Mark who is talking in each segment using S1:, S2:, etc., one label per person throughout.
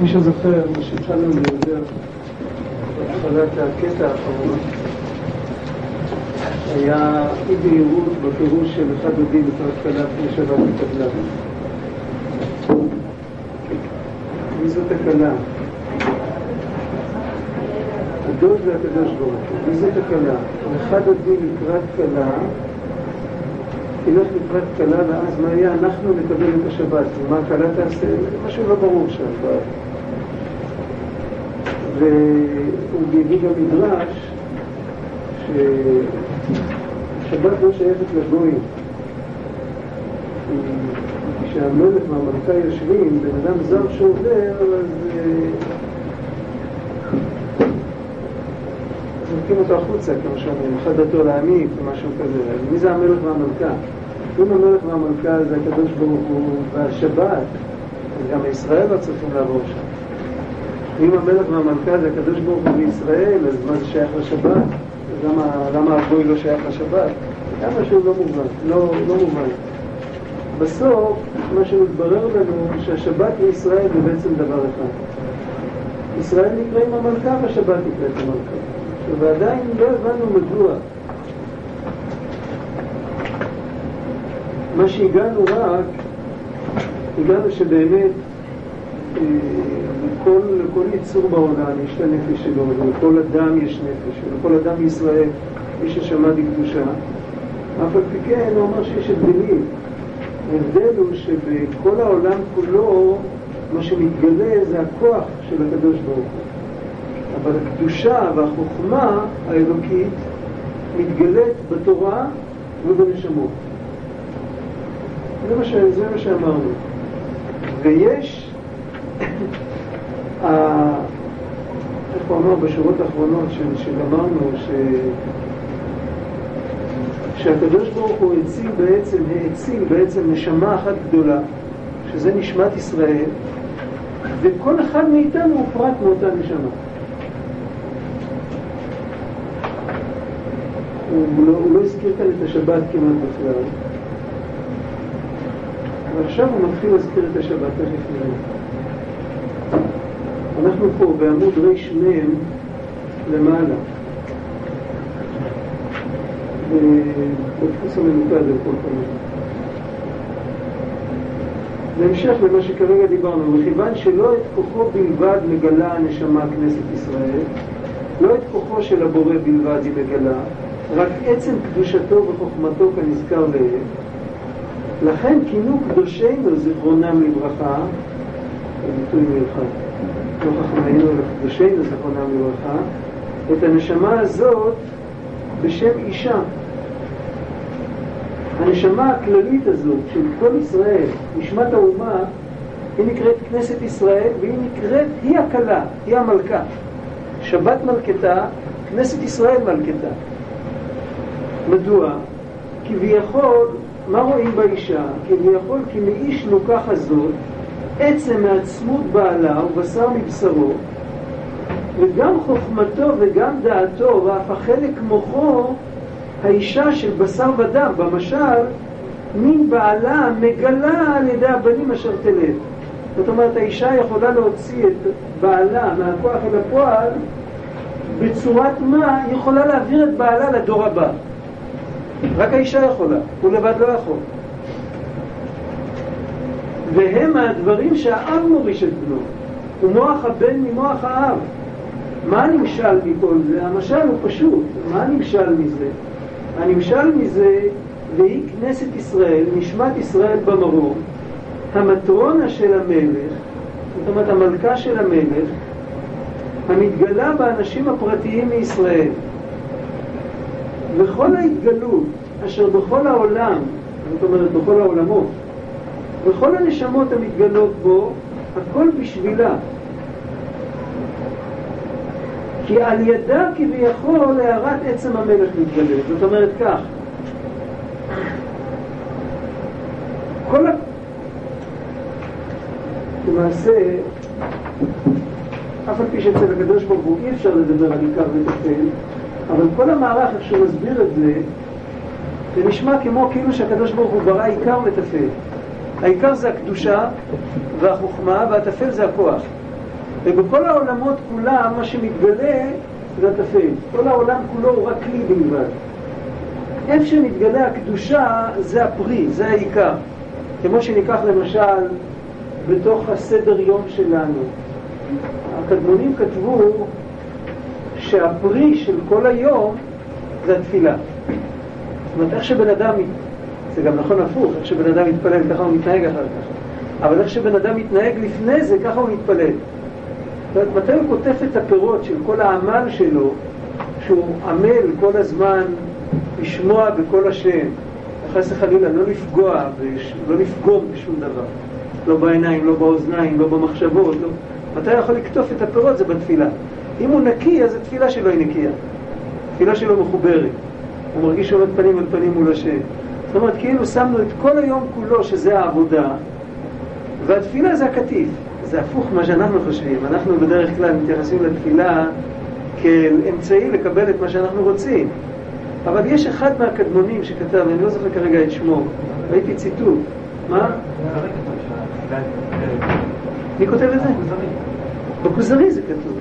S1: מי שזוכר, מה שהתחלנו לדבר בהתחלת הקטע האחרון היה אי בהירות בפירוש של אחד הדין לקראת כלה לפני שבת התקבלה. מי זאת הכלה? הדוד והקדוש ברוך הוא. מי זאת הכלה? אחד הדין לקראת כלה תלך לקראת כלה ואז מה יהיה? אנחנו נקבל את השבת. ומה הכלה תעשה? משהו לא ברור שם. והוא הביא גם מדרש ששבת לא שייכת לגויים. כשהמלך והמלכה יושבים, בן אדם זר שעובר, אז זורקים אותו החוצה, כמו שאומרים, אחד דתו להעמיק, או משהו כזה. מי זה המלך והמלכה? אם המלך והמלכה זה הקדוש ברוך הוא והשבת, גם ישראל לא צריכים לעבור שם. אם המלך והמלכה זה הקדוש ברוך הוא בישראל, אז מה זה שייך לשבת? למה, למה הגוי לא שייך לשבת? היה משהו לא מובן, לא, לא מובן. בסוף, מה שמתברר לנו, שהשבת וישראל זה בעצם דבר אחד. ישראל נקראים המלכה והשבת נקראת המלכה. ועדיין לא הבנו מדוע. מה שהגענו רק, הגענו שבאמת אה, לכל, לכל יצור בעולם יש את הנפש שלו, ולכל אדם יש נפש, ולכל אדם בישראל יש נשמה בקדושה. אף על פי כן הוא אמר שיש הבדלים. ההבדל הוא שבכל העולם כולו מה שמתגלה זה הכוח של הקדוש ברוך הוא. אבל הקדושה והחוכמה האלוקית מתגלית בתורה ובנשמות. זה מה, ש... זה מה שאמרנו. ויש, איך הוא אמר בשורות האחרונות שגמרנו, ש... שהקדוש ברוך הוא הציל בעצם, האציל בעצם נשמה אחת גדולה, שזה נשמת ישראל, וכל אחד מאיתנו הוא פרט מאותה נשמה. הוא לא, הוא לא הזכיר כאן את השבת כמעט בכלל. ועכשיו הוא מתחיל להזכיר את השבת, נראה. אנחנו פה בעמוד רמ למעלה. בדפוס המנוקד על כל פנים. בהמשך למה שכרגע דיברנו, מכיוון שלא את כוחו בלבד מגלה הנשמה כנסת ישראל, לא את כוחו של הבורא בלבד היא מגלה, רק עצם קדושתו וחוכמתו כנזכר לעיל. לכן כינו קדושינו זיכרונם לברכה, ביטוי מיוחד, לא חכמינו קדושינו זיכרונם לברכה, את הנשמה הזאת בשם אישה. הנשמה הכללית הזאת של כל ישראל, נשמת האומה, היא נקראת כנסת ישראל והיא נקראת, היא הכלה, היא המלכה. שבת מלכתה, כנסת ישראל מלכתה. מדוע? כביכול, מה רואים באישה? כביכול כי מאיש לוקח הזאת עצם מעצמות בעלה ובשר מבשרו וגם חוכמתו וגם דעתו ואף החלק מוחו האישה של בשר ודם, במשל, מין בעלה מגלה על ידי הבנים אשר תלד. זאת אומרת, האישה יכולה להוציא את בעלה מהכוח אל הפועל בצורת מה יכולה להעביר את בעלה לדור הבא. רק האישה יכולה, הוא לבד לא יכול. והם הדברים שהאב מוריש את בנו, ומוח הבן ממוח האב. מה הנמשל מכל זה? המשל הוא פשוט, מה הנמשל מזה? הנמשל מזה, והיא כנסת ישראל, נשמת ישראל במרום, המטרונה של המלך, זאת אומרת המלכה של המלך, המתגלה באנשים הפרטיים מישראל. וכל ההתגלות אשר בכל העולם, זאת אומרת בכל העולמות, וכל הנשמות המתגלות בו, הכל בשבילה. כי על ידה כביכול הערת עצם המלך מתגלית. זאת אומרת כך, כל ה... למעשה, אף על פי שאצל הקדוש ברוך הוא אי אפשר לדבר על עיקר וטפל, אבל כל המערך, איך שהוא מסביר את זה, זה נשמע כמו כאילו שהקדוש ברוך הוא ברא עיקר וטפל. העיקר זה הקדושה והחוכמה, והטפל זה הכוח. ובכל העולמות כולם, מה שמתגלה זה הטפל. כל העולם כולו הוא רק כלי בלבד. איפה שמתגלה הקדושה זה הפרי, זה העיקר. כמו שניקח למשל בתוך הסדר יום שלנו. הקדמונים כתבו שהפרי של כל היום זה התפילה. זאת אומרת, איך שבן אדם, זה גם נכון הפוך, איך שבן אדם מתפלל ככה הוא מתנהג אחר כך. אבל איך שבן אדם מתנהג לפני זה, ככה הוא מתפלל. זאת אומרת, מתי הוא קוטף את הפירות של כל העמל שלו, שהוא עמל כל הזמן לשמוע בקול השם, חס וחלילה, לא לפגוע, לא לפגום בשום דבר. לא בעיניים, לא באוזניים, לא במחשבות, לא... מתי יכול לקטוף את הפירות? זה בתפילה. אם הוא נקי, אז התפילה שלו היא נקייה. התפילה שלו מחוברת. הוא מרגיש שעומד פנים אל פנים מול השם. זאת אומרת, כאילו שמנו את כל היום כולו, שזה העבודה, והתפילה זה הקטיף. זה הפוך ממה שאנחנו חושבים. אנחנו בדרך כלל מתייחסים לתפילה כאל אמצעי לקבל את מה שאנחנו רוצים. אבל יש אחד מהקדמונים שכתב, אני לא זוכר כרגע את שמו, ראיתי ציטוט. מה? מי כותב את זה? בכוזרי זה כתוב,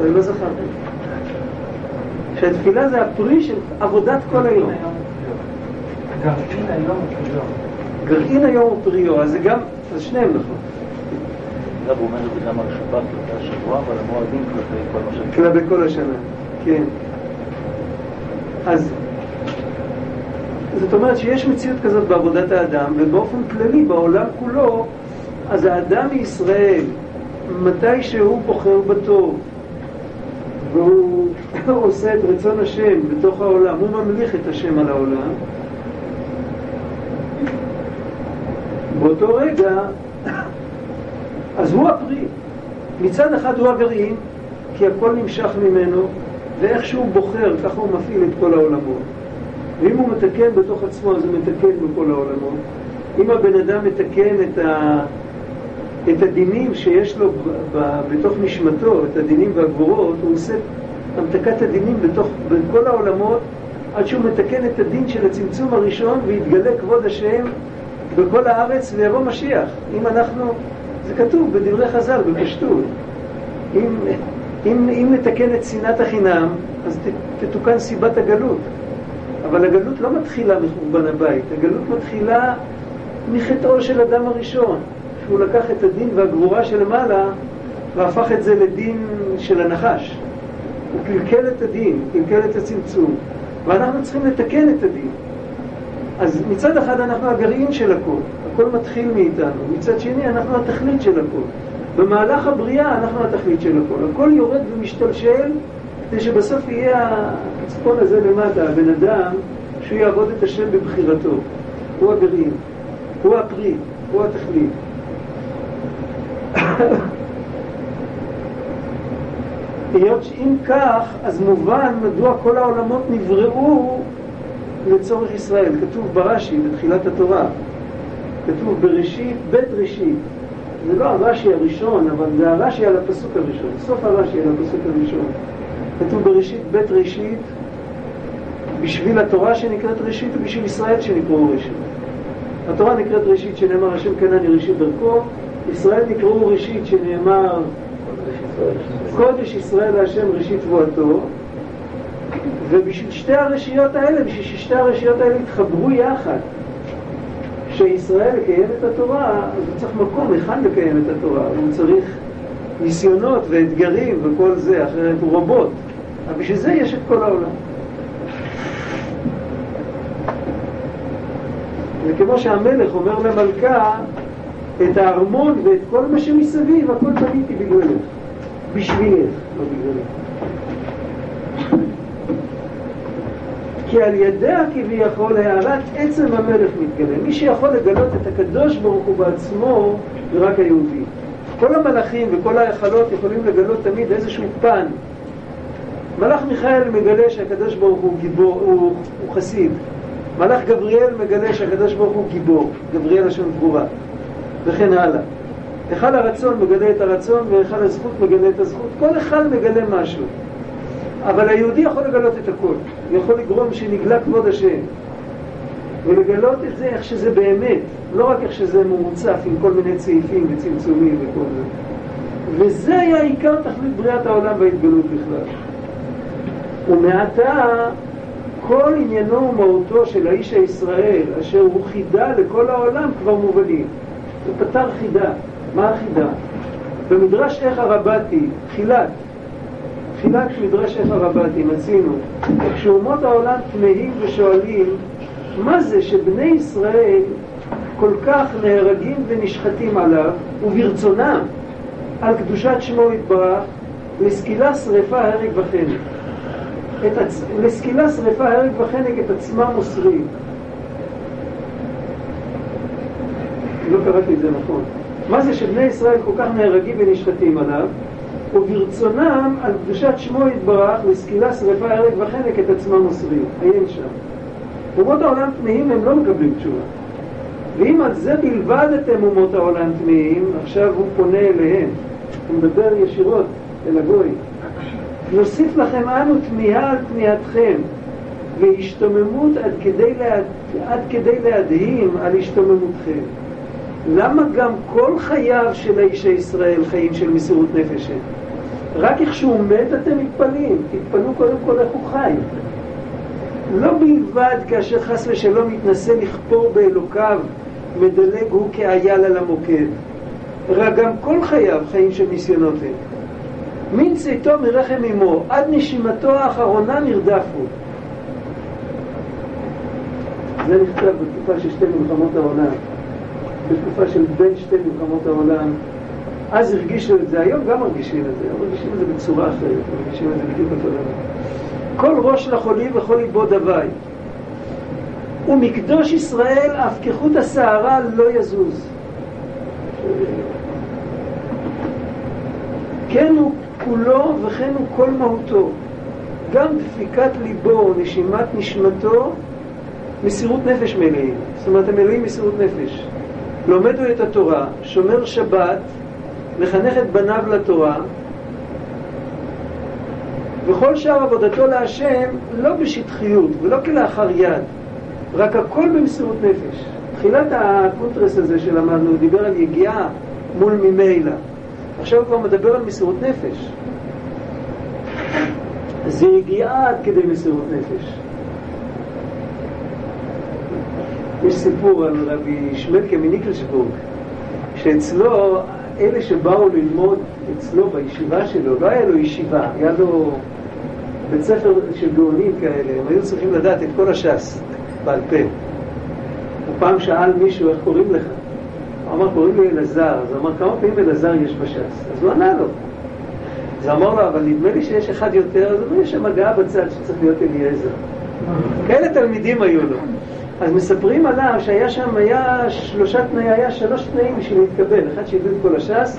S1: אני לא זוכר. שהתפילה זה הפרי של עבודת כל היום.
S2: גרעין היום הוא פריו.
S1: גרעין היום הוא פריו, אז זה גם, אז שניהם נכון.
S3: אגב, הוא אומר את זה גם על שבת כלפי השבוע, אבל המועדים כלפי כל מה ש...
S1: כלפי כל השנה, כן. אז זאת אומרת שיש מציאות כזאת בעבודת האדם, ובאופן כללי בעולם כולו, אז האדם מישראל, מתי שהוא בוחר בטוב, והוא עושה את רצון השם בתוך העולם, הוא ממליך את השם על העולם, באותו רגע, אז הוא הפרי. מצד אחד הוא הגרעין, כי הכל נמשך ממנו, ואיך שהוא בוחר, ככה הוא מפעיל את כל העולמות. ואם הוא מתקן בתוך עצמו, אז הוא מתקן בכל העולמות. אם הבן אדם מתקן את, ה, את הדינים שיש לו בתוך נשמתו, את הדינים והגבורות, הוא עושה המתקת הדינים בתוך, בכל העולמות, עד שהוא מתקן את הדין של הצמצום הראשון, ויתגלה כבוד השם בכל הארץ ויבוא משיח. אם אנחנו, זה כתוב בדברי חז"ל, בפשטות. אם, אם, אם נתקן את שנאת החינם, אז תתוקן סיבת הגלות. אבל הגלות לא מתחילה מחורבן הבית, הגלות מתחילה מחטאו של אדם הראשון, שהוא לקח את הדין והגבורה שלמעלה והפך את זה לדין של הנחש. הוא קלקל את הדין, קלקל את הצמצום, ואנחנו צריכים לתקן את הדין. אז מצד אחד אנחנו הגרעין של הכל, הכל מתחיל מאיתנו, מצד שני אנחנו התכלית של הכל. במהלך הבריאה אנחנו התכלית של הכל, הכל יורד ומשתלשל כדי שבסוף יהיה הצפון הזה למטה, הבן אדם, שהוא יעבוד את השם בבחירתו. הוא הגרעין, הוא הפרי, הוא התכלית. היות שאם כך, אז מובן מדוע כל העולמות נבראו לצורך ישראל. כתוב ברש"י, בתחילת התורה. כתוב בראשית, בית ראשית. זה לא הרש"י הראשון, אבל זה הרש"י על הפסוק הראשון. סוף הרש"י על הפסוק הראשון. כתוב בראשית בית ראשית, בשביל התורה שנקראת ראשית ובשביל ישראל שנקראו ראשית. התורה נקראת ראשית שנאמר השם אני ראשית דרכו, ישראל נקראו ראשית שנאמר קודש ישראל להשם ראשית תבואתו, ובשביל שתי הרשיות האלה, בשביל ששתי הרשיות האלה יתחברו יחד, שישראל יקיים את התורה, אז הוא צריך מקום היכן לקיים את התורה, הוא צריך ניסיונות ואתגרים וכל זה, אחרת הוא רובוט. אבל בשביל זה יש את כל העולם. וכמו שהמלך אומר למלכה, את הארמון ואת כל מה שמסביב, הכל בניתי בגללך. בשבילך, לא בגללך. כי על ידיה כביכול הערת עצם המלך מתגלה. מי שיכול לגלות את הקדוש ברוך הוא בעצמו זה רק היהודי. כל המלאכים וכל ההיכלות יכולים לגלות תמיד איזשהו פן. מלאך מיכאל מגלה שהקדוש ברוך הוא גיבור, הוא, הוא חסיד. מלאך גבריאל מגלה שהקדוש ברוך הוא גיבור, גבריאל לשון גבורה, וכן הלאה. היכל הרצון מגלה את הרצון והיכל הזכות מגלה את הזכות. כל אחד מגלה משהו. אבל היהודי יכול לגלות את הכל. הוא יכול לגרום שנגלה כבוד השם. ולגלות את זה איך שזה באמת, לא רק איך שזה מורצף עם כל מיני צעיפים וצמצומים וכל זה. וזה היה עיקר תכלית בריאת העולם וההתגלות בכלל. ומעתה כל עניינו ומהותו של האיש הישראל, אשר הוא חידה לכל העולם, כבר מובנים. הוא פתר חידה. מה החידה? במדרש איך הרבתי, תחילת, תחילת מדרש איך הרבתי, מצינו, כשאומות העולם תמהים ושואלים, מה זה שבני ישראל כל כך נהרגים ונשחטים עליו, וברצונם, על קדושת שמו יתברך, לסקילה שרפה הרג וחנק. לסקילה שרפה הרג וחנק את עצמם מוסרים. לא קראתי את זה נכון. מה זה שבני ישראל כל כך נהרגים ונשחטים עליו, וברצונם על קדושת שמו יתברך לסקילה שרפה הרג וחנק את עצמם מוסרים. עיין שם. אומות העולם תמהים הם לא מקבלים תשובה. ואם על זה בלבד אתם אומות העולם תמהים, עכשיו הוא פונה אליהם. הוא מדבר ישירות אל הגוי. נוסיף לכם אנו תמיהה על תמיהתכם והשתוממות עד כדי, להד... עד כדי להדהים על השתוממותכם. למה גם כל חייו של האיש הישראל חיים של מסירות נפש הם? רק איך שהוא מת אתם מתפלאים, תתפלאו קודם כל איך הוא חי. לא בלבד כאשר חס ושלום מתנסה לכפור באלוקיו, מדלג הוא כאייל על המוקד, רק גם כל חייו חיים של ניסיונות הם. מן צאתו מרחם אמו, עד נשימתו האחרונה נרדפו. זה נכתב בתקופה של שתי מלחמות העולם, בתקופה של בין שתי מלחמות העולם. אז הרגישו את זה, היום גם מרגישים את זה, מרגישים את זה בצורה אחרת, מרגישים את זה בדיוק אותו דבר. כל ראש לחולי וכל ליבו דווי. ומקדוש ישראל אף כחוט השערה לא יזוז. כן הוא כולו וכן הוא כל מהותו. גם דפיקת ליבו, נשימת נשמתו, מסירות נפש מלאים. זאת אומרת, הם מלאים מסירות נפש. לומד הוא את התורה, שומר שבת, מחנך את בניו לתורה, וכל שאר עבודתו להשם לא בשטחיות ולא כלאחר יד, רק הכל במסירות נפש. תחילת הקונטרס הזה שלמדנו, הוא דיבר על יגיעה מול ממילא. עכשיו הוא כבר מדבר על מסירות נפש. זה יגיעה עד כדי מסירות נפש. יש סיפור על רבי שמלקה מניקלשבורג, שאצלו, אלה שבאו ללמוד אצלו בישיבה שלו, לא היה לו ישיבה, היה לו בית ספר של גאונים כאלה, הם היו צריכים לדעת את כל הש"ס בעל פה. הוא פעם שאל מישהו, איך קוראים לך? הוא אמר, קוראים לי אלעזר. אז הוא אמר, כמה פעמים אלעזר יש בש"ס? אז הוא ענה לו. אז אמר לו, אבל נדמה לי שיש אחד יותר, אז הוא אומר, יש שם הגעה בצד שצריך להיות אליעזר. כאלה תלמידים היו לו. אז מספרים עליו שהיה שם, היה שלושה תנאים, היה שלוש תנאים בשביל להתקבל. אחד שידעו את כל הש"ס,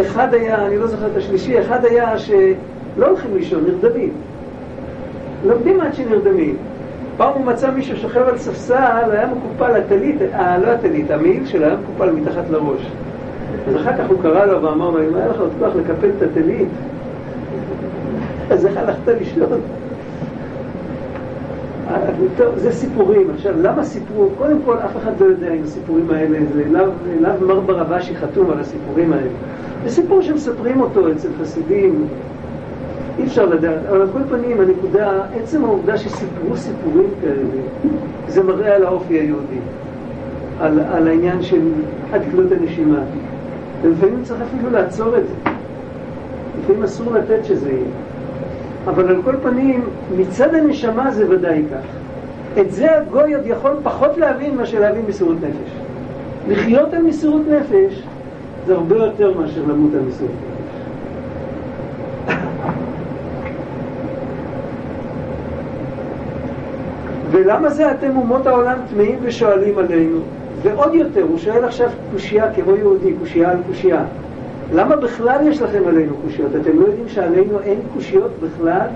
S1: אחד היה, אני לא זוכר את השלישי, אחד היה שלא הולכים לישון, נרדמים. לומדים עד שנרדמים. פעם הוא מצא מישהו שוכב על ספסל, היה מקופל הטלית, אה, לא הטלית, המעיל שלו היה מקופל מתחת לראש. אז אחר כך הוא קרא לו ואמר לו, אם היה לך עוד כוח לקפל את הטלית, אז איך הלכת לישון? טוב, זה סיפורים. עכשיו, למה סיפרו? קודם כל, אף אחד לא יודע אם הסיפורים האלה, זה לאו מר ברבשי חתום על הסיפורים האלה. זה סיפור שמספרים אותו אצל חסידים, אי אפשר לדעת, אבל על כל פנים, הנקודה, עצם העובדה שסיפרו סיפורים כאלה, זה מראה על האופי היהודי, על, על העניין של עד כלות הנשימה. ולפעמים צריך אפילו לעצור את זה. לפעמים אסור לתת שזה יהיה. אבל על כל פנים, מצד הנשמה זה ודאי כך. את זה הגוי עוד יכול פחות להבין מאשר להבין מסירות נפש. לחיות על מסירות נפש זה הרבה יותר מאשר למות על מסירות נפש. ולמה זה אתם אומות העולם טמאים ושואלים עלינו? ועוד יותר, הוא שואל עכשיו קושייה כמו יהודי, קושייה על קושייה. למה בכלל יש לכם עלינו קושיות? אתם לא יודעים שעלינו אין קושיות בכלל?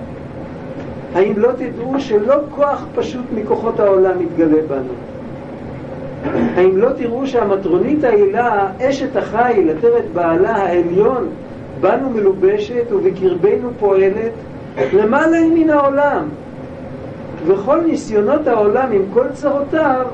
S1: האם לא תדעו שלא כוח פשוט מכוחות העולם מתגלה בנו? האם לא תראו שהמטרונית העילה, אשת החיל, עטרת בעלה העליון, בנו מלובשת ובקרבנו פועלת, למעלה היא מן העולם, וכל ניסיונות העולם עם כל צרותיו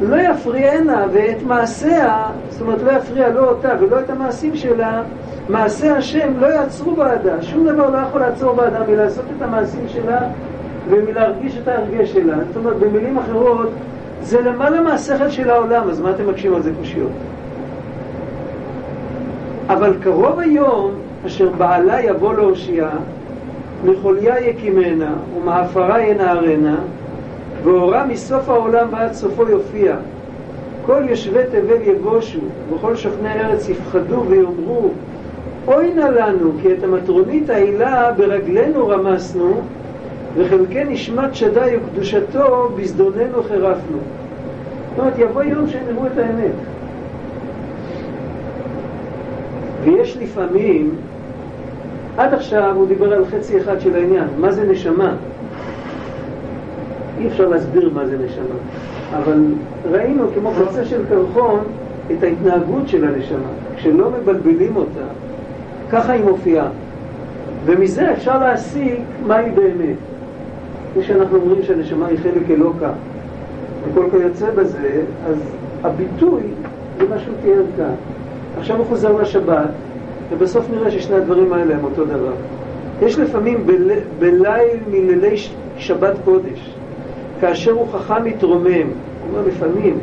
S1: לא יפריענה ואת מעשיה, זאת אומרת לא יפריע לא אותה ולא את המעשים שלה, מעשה השם לא יעצרו בעדה, שום דבר לא יכול לעצור בעדה מלעשות את המעשים שלה ומלהרגיש את ההרגש שלה. זאת אומרת, במילים אחרות, זה למעלה מהשכל של העולם, אז מה אתם מקשים על זה קושיות? אבל קרוב היום, אשר בעלה יבוא להושיעה, מחוליה יקימנה, ומעפרה ינערנה, ואורה מסוף העולם ועד סופו יופיע. כל יושבי תבל יבושו, וכל שוכני ארץ יפחדו ויאמרו, אוי נא לנו, כי את המטרונית העילה ברגלינו רמסנו, וחלקי נשמת שדי וקדושתו בזדוננו חירפנו. זאת אומרת, יבוא יום שהם יראו את האמת. ויש לפעמים, עד עכשיו הוא דיבר על חצי אחד של העניין, מה זה נשמה? אי אפשר להסביר מה זה נשמה, אבל ראינו כמו קצה של קרחון את ההתנהגות של הנשמה. כשלא מבלבלים אותה, ככה היא מופיעה. ומזה אפשר להסיק מהי באמת. זה שאנחנו אומרים שהנשמה היא חלק אלוקה וכל כיוצא בזה, אז הביטוי זה מה שהוא תיאר כאן. עכשיו הוא חוזר לשבת, ובסוף נראה ששני הדברים האלה הם אותו דבר. יש לפעמים בל... בליל מלילי שבת קודש, כאשר הוא חכם מתרומם, הוא אומר לפעמים,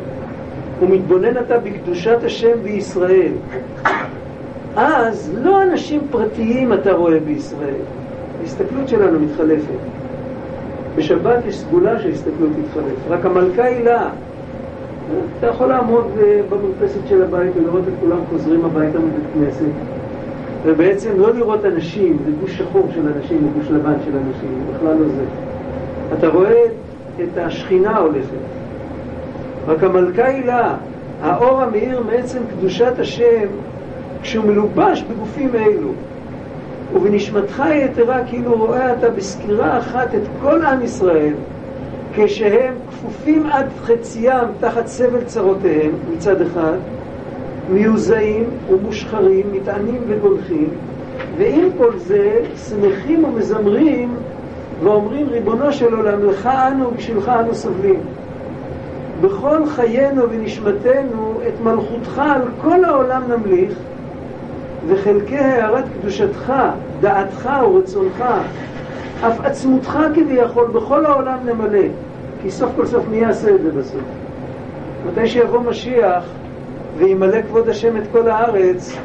S1: הוא מתבונן אתה בקדושת השם בישראל. אז לא אנשים פרטיים אתה רואה בישראל, ההסתכלות שלנו מתחלפת. בשבת יש סגולה שההסתכלות מתחלפת, רק המלכה היא לה. אתה יכול לעמוד אה, במרפסת של הבית ולראות את כולם חוזרים הביתה מבית כנסת ובעצם לא לראות אנשים, זה גוש שחור של אנשים או גוש לבן של אנשים, בכלל לא זה. אתה רואה את השכינה הולכת. רק המלכה היא לה, האור המאיר מעצם קדושת השם כשהוא מלובש בגופים אלו. ובנשמתך היתרה כאילו רואה אתה בסקירה אחת את כל עם ישראל כשהם כפופים עד חציים תחת סבל צרותיהם מצד אחד, מיוזעים ומושחרים, מטענים וגולחים, ועם כל זה שמחים ומזמרים ואומרים ריבונו של עולם לך אנו ובשבילך אנו סובלים. בכל חיינו ונשמתנו את מלכותך על כל העולם נמליך וחלקי הערת קדושתך, דעתך ורצונך, אף עצמותך כביכול בכל העולם נמלא. כי סוף כל סוף מי יעשה את זה בסוף? מתי שיבוא משיח וימלא כבוד השם את כל הארץ,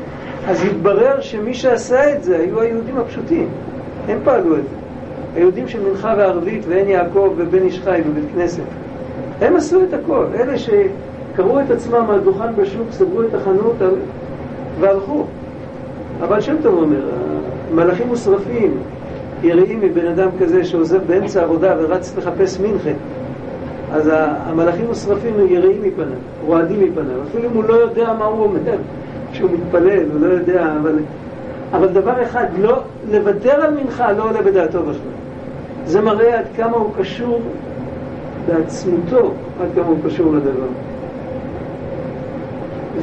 S1: אז יתברר שמי שעשה את זה היו היהודים הפשוטים. הם פעלו את זה. היהודים של מנחה וערבית ועין יעקב ובן איש חי בבית כנסת. הם עשו את הכל. אלה שקראו את עצמם על דוכן בשוק, סגרו את החנות והלכו. אבל שם טוב אומר, מלאכים מושרפים, יראים מבן אדם כזה שעוזב באמצע העבודה ורץ לחפש מנחה. אז המלאכים מושרפים יראים מפניו, רועדים מפניו, אפילו אם הוא לא יודע מה הוא אומר, כשהוא מתפלל, הוא לא יודע, אבל, אבל דבר אחד, לא, לוותר על מנחה לא עולה בדעתו בכלל. זה מראה עד כמה הוא קשור בעצמותו, עד כמה הוא קשור לדבר.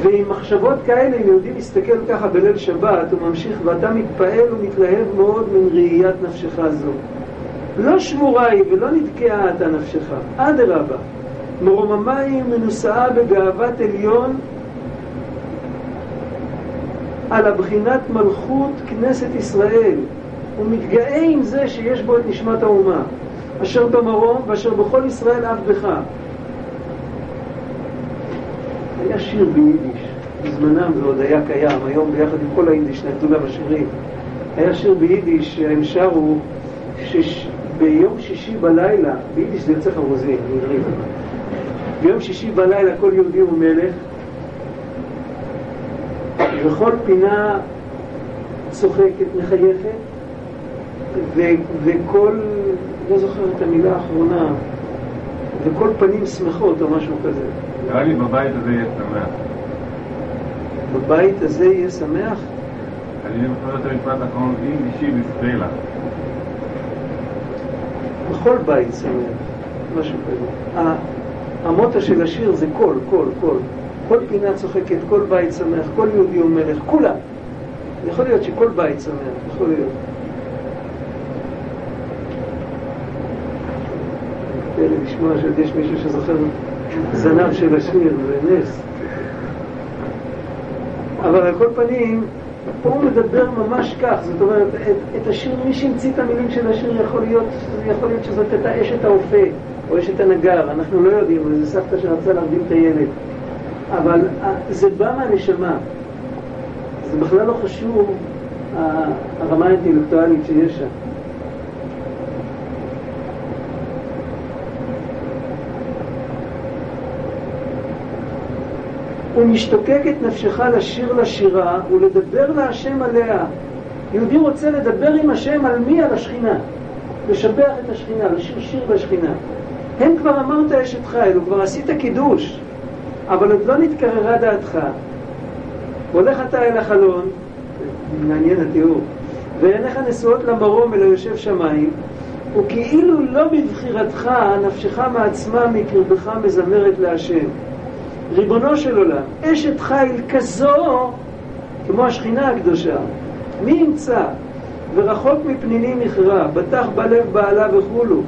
S1: ועם מחשבות כאלה, אם יהודי מסתכל ככה בליל שבת, הוא ממשיך, ואתה מתפעל ומתלהב מאוד מן ראיית נפשך זו. לא שמורה היא ולא נתקעה אתה נפשך, אדרבה. מרוממה היא מנושאה בגאוות עליון על הבחינת מלכות כנסת ישראל. הוא מתגאה עם זה שיש בו את נשמת האומה, אשר במרום ואשר בכל ישראל עבדך. היה שיר ביידיש, בזמנם זה עוד היה קיים, היום ביחד עם כל היידיש נתנו גם השירים. היה שיר ביידיש שהם שרו שש... שישי בלילה, ביידיש זה יוצא חרוזים, בעברית. ביום שישי בלילה כל יהודי הוא מלך, וכל פינה צוחקת, מחייכת, ו- וכל, לא זוכר את המילה האחרונה, וכל פנים שמחות או משהו כזה.
S4: נראה לי בבית הזה יהיה שמח.
S1: בבית הזה יהיה שמח?
S4: אני זוכר את המשפט האחרון, אם אישי בסטרלה.
S1: בכל בית שמח, משהו כזה. המוטו של השיר זה קול, קול, קול. כל פינה צוחקת, כל בית שמח, כל יהודי הוא מלך, כולם. יכול להיות שכל בית שמח, יכול להיות. פלא לשמוע שעוד יש מישהו שזוכר זנב של השיר, זה נס. אבל על כל פנים, פה הוא מדבר ממש כך, זאת אומרת, את, את השיר, מי שהמציא את המילים של השיר יכול להיות, יכול להיות שזאת הייתה אשת האופה או אשת הנגר, אנחנו לא יודעים, זה סבתא שרצה להרדים את הילד. אבל אה, זה בא מהנשמה, זה בכלל לא חשוב הרמה האינטלקטואלית שיש שם. ומשתוקק את נפשך לשיר לשירה ולדבר להשם עליה. יהודי רוצה לדבר עם השם על מי? על השכינה. לשבח את השכינה, לשיר שיר לשכינה. הם כבר אמרת אשת חיל, וכבר עשית קידוש, אבל עוד לא נתקררה דעתך. הולך אתה אל החלון, מעניין התיאור, ועיניך נשואות למרום אל היושב שמיים, וכאילו לא בבחירתך, נפשך מעצמה מקרבך מזמרת להשם. ריבונו של עולם, אשת חיל כזו, כמו השכינה הקדושה, מי ימצא? ורחוק מפניני מכרע, בטח בלב בעלה וכולו.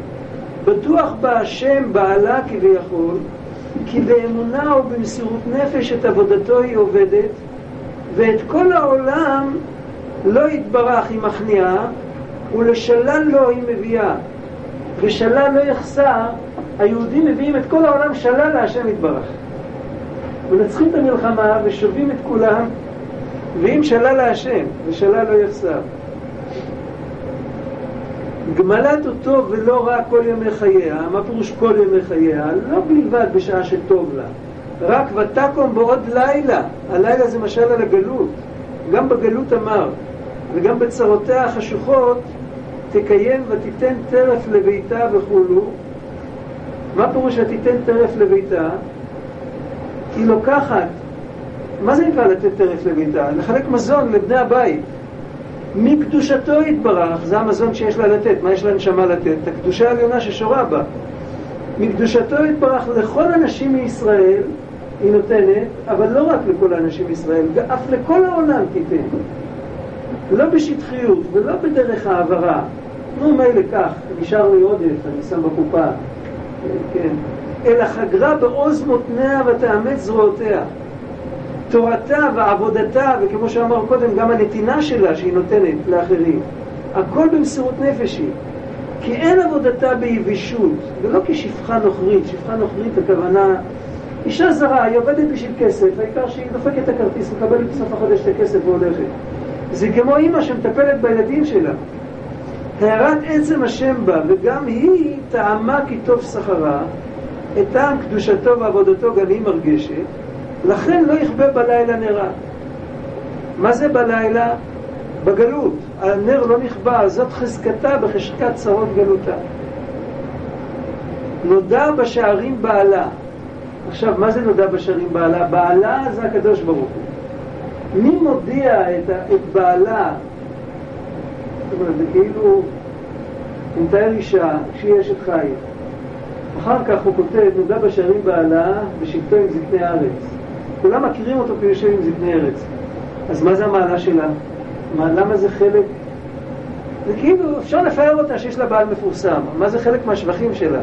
S1: בטוח בהשם בעלה כביכול, כי באמונה ובמסירות נפש את עבודתו היא עובדת, ואת כל העולם לא יתברך היא מכניעה, ולשלל לו היא מביאה. ושלל לא יחסר, היהודים מביאים את כל העולם שלל להשם יתברך. מנצחים את המלחמה ושווים את כולם, ואם שלל להשם ושלל לא יחסר. גמלת אותו ולא רק כל ימי חייה, מה פירוש כל ימי חייה? לא בלבד בשעה שטוב לה, רק ותקום בעוד לילה, הלילה זה משל על הגלות, גם בגלות אמר, וגם בצרותיה החשוכות תקיים ותיתן טרף לביתה וכולו. מה פירוש ותיתן טרף לביתה? היא לוקחת, מה זה נקרא לתת טרף לביתה? לחלק מזון לבני הבית. מקדושתו יתברך, זה המזון שיש לה לתת, מה יש לנשמה לתת? את הקדושה העליונה ששורה בה. מקדושתו יתברך לכל הנשים מישראל היא נותנת, אבל לא רק לכל האנשים מישראל, אף לכל העולם תיתן. לא בשטחיות ולא בדרך העברה. נו, מילא כך, נשאר לי עודף, אני שם בקופה. כן. אלא חגרה בעוז מותניה ותאמץ זרועותיה. תורתה ועבודתה, וכמו שאמר קודם, גם הנתינה שלה שהיא נותנת לאחרים, הכל במסירות נפש היא. כי אין עבודתה ביבישות, ולא כשפחה נוכרית, שפחה נוכרית הכוונה, אישה זרה, היא עובדת בשביל כסף, העיקר שהיא דופקת את הכרטיס, מקבלת בסוף החודש את הכסף והולכת. זה כמו אימא שמטפלת בילדים שלה. הערת עצם השם בה, וגם היא טעמה כי טוב שכרה, את טעם קדושתו ועבודתו גם היא מרגשת, לכן לא יכבה בלילה נרה. מה זה בלילה? בגלות. הנר לא נכבה, זאת חזקתה בחשקת צרות גלותה. נודע בשערים בעלה. עכשיו, מה זה נודע בשערים בעלה? בעלה זה הקדוש ברוך הוא. מי מודיע את, את בעלה? זאת אומרת, זה כאילו, הוא מתאר אישה שהיא אשת חיים. אחר כך הוא כותב, נודע בשערים בעלה ושבטו עם זקני הארץ. כולם מכירים אותו כי הוא יושב עם זקני ארץ. אז מה זה המעלה שלה? מה, למה זה חלק? זה כאילו, אפשר לפאר אותה שיש לה בעל מפורסם. מה זה חלק מהשבחים שלה?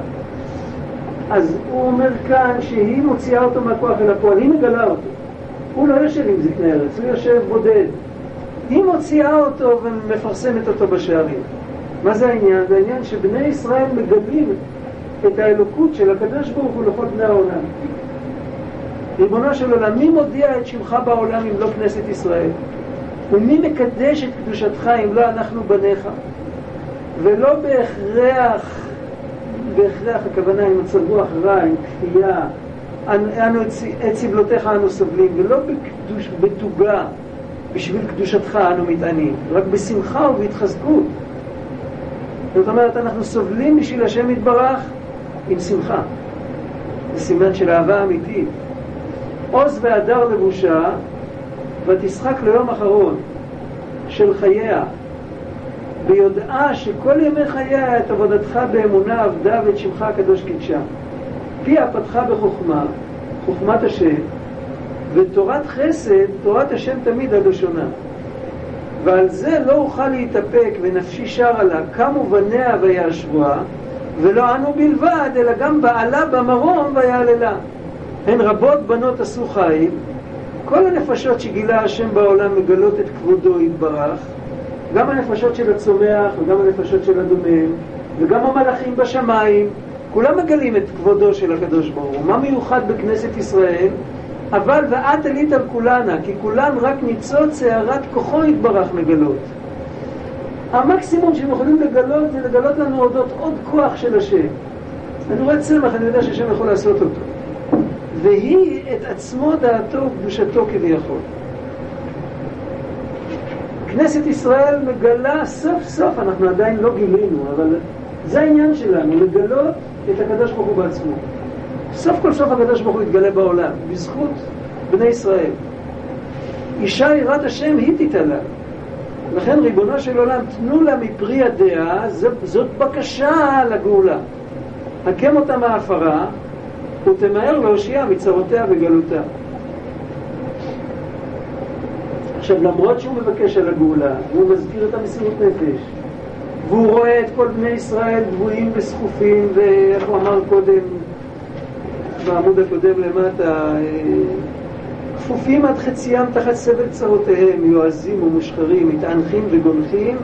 S1: אז הוא אומר כאן שהיא מוציאה אותו מהכוח אל הפועל, היא מגלה אותו. הוא לא יושב עם זקני ארץ, הוא יושב בודד. היא מוציאה אותו ומפרסמת אותו בשערים. מה זה העניין? זה העניין שבני ישראל מגבים את האלוקות של הקדוש ברוך הוא לכל בני העולם. ריבונו של עולם, מי מודיע את שמך בעולם אם לא כנסת ישראל? ומי מקדש את קדושתך אם לא אנחנו בניך? ולא בהכרח, בהכרח הכוונה עם מצב רוח רע, עם כפייה, אנו את סבלותיך אנו סובלים, ולא בקדוש, בתוגה, בשביל קדושתך אנו מתענים, רק בשמחה ובהתחזקות. זאת אומרת, אנחנו סובלים בשביל השם יתברך עם שמחה. זה סימן של אהבה אמיתית. עוז והדר לבושה, ותשחק ליום אחרון של חייה, ביודעה שכל ימי חייה את עבודתך באמונה עבדה ואת שמך הקדוש קידשה. פיה פתחה בחוכמה, חוכמת השם, ותורת חסד, תורת השם תמיד עד השונה. ועל זה לא אוכל להתאפק ונפשי שרה לה, קמו בניה ויאשרוה, ולא אנו בלבד, אלא גם בעלה במרום ויעללה. הן רבות בנות עשו חיל, כל הנפשות שגילה השם בעולם מגלות את כבודו יתברך, גם הנפשות של הצומח וגם הנפשות של הדומם, וגם המלאכים בשמיים, כולם מגלים את כבודו של הקדוש ברוך הוא. מה מיוחד בכנסת ישראל? אבל ואת עלית על כולנה, כי כולן רק ניצוץ הערת כוחו יתברך מגלות. המקסימום שהם יכולים לגלות זה לגלות לנו אודות עוד כוח של השם. אני רואה צמח, אני יודע שהשם יכול לעשות אותו. והיא את עצמו דעתו וקדושתו כביכול. כנסת ישראל מגלה סוף סוף, אנחנו עדיין לא גילינו, אבל זה העניין שלנו, לגלות את הקדוש ברוך הוא בעצמו. סוף כל סוף הקדוש ברוך הוא יתגלה בעולם, בזכות בני ישראל. אישה יראת השם היא תתעלה. לכן ריבונו של עולם, תנו לה מפרי ידיה, זאת בקשה לגאולה. הקם אותה מההפרה, ותמהר להושיע מצרותיה וגלותה. עכשיו, למרות שהוא מבקש על הגאולה, והוא מזכיר את המסירות נפש, והוא רואה את כל בני ישראל דבויים וסחופים, ואיך הוא אמר קודם, בעמוד הקודם למטה, אה, כפופים עד חציים תחת סבל צרותיהם, יועזים ומושחרים, מתענחים וגונחים.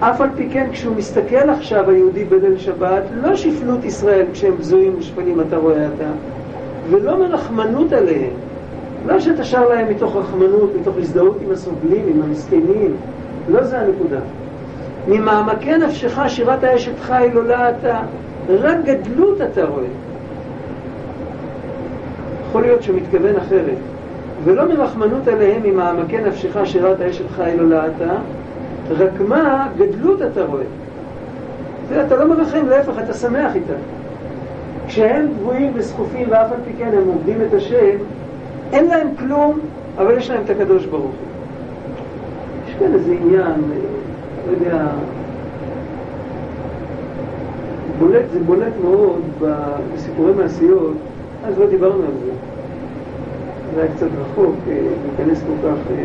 S1: אף על פי כן, כשהוא מסתכל עכשיו, היהודי בליל שבת, לא שפלות ישראל כשהם בזויים ושפלים, אתה רואה אתה, ולא מרחמנות עליהם. לא שאתה שר להם מתוך רחמנות, מתוך הזדהות עם הסובלים, עם המסכנים, לא זה הנקודה. ממעמקי נפשך שירת האשת חי לא אתה, רק גדלות אתה רואה. יכול להיות שהוא מתכוון אחרת. ולא מרחמנות עליהם ממעמקי נפשך שירת חי לא אתה, רק מה, גדלות אתה רואה. אתה לא מרחם, להפך, אתה שמח איתם. כשהם דבויים וסחופים ואף על פי כן הם עובדים את השם, אין להם כלום, אבל יש להם את הקדוש ברוך הוא. יש כאן איזה עניין, לא יודע, בולט, זה בולט מאוד בסיפורי מעשיות, אז לא דיברנו על זה. זה היה קצת רחוק אה, להיכנס כל כך... אה,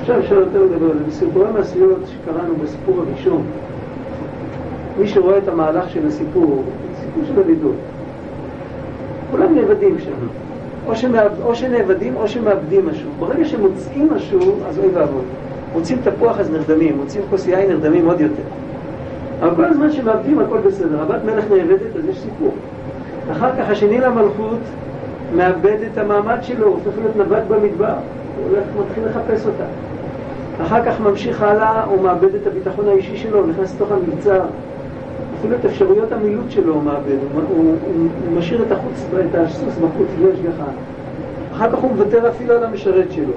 S1: עכשיו אפשר יותר לדבר על זה. בסיפורי מעשיות שקראנו בסיפור הראשון, מי שרואה את המהלך של הסיפור, סיפור של הלידות, כולם נאבדים שם. או, שמאב, או שנאבדים או שמאבדים משהו. ברגע שמוצאים משהו, אז אוי ואבוי. מוצאים תפוח אז נרדמים, מוצאים כוס יין נרדמים עוד יותר. אבל כל הזמן שמאבדים הכל בסדר. הבת מלך נאבדת, אז יש סיפור. אחר כך השני למלכות מאבד את המעמד שלו, הופך להיות נווט במדבר. הוא הולך, מתחיל לחפש אותה. אחר כך ממשיך הלאה, הוא מאבד את הביטחון האישי שלו, נכנס לתוך המבצר. אפילו את אפשרויות המילוט שלו הוא מאבד, הוא, הוא, הוא, הוא משאיר את החוץ, את הסוס בחוץ בלי השגחה. אחר כך הוא מוותר אפילו על המשרת שלו.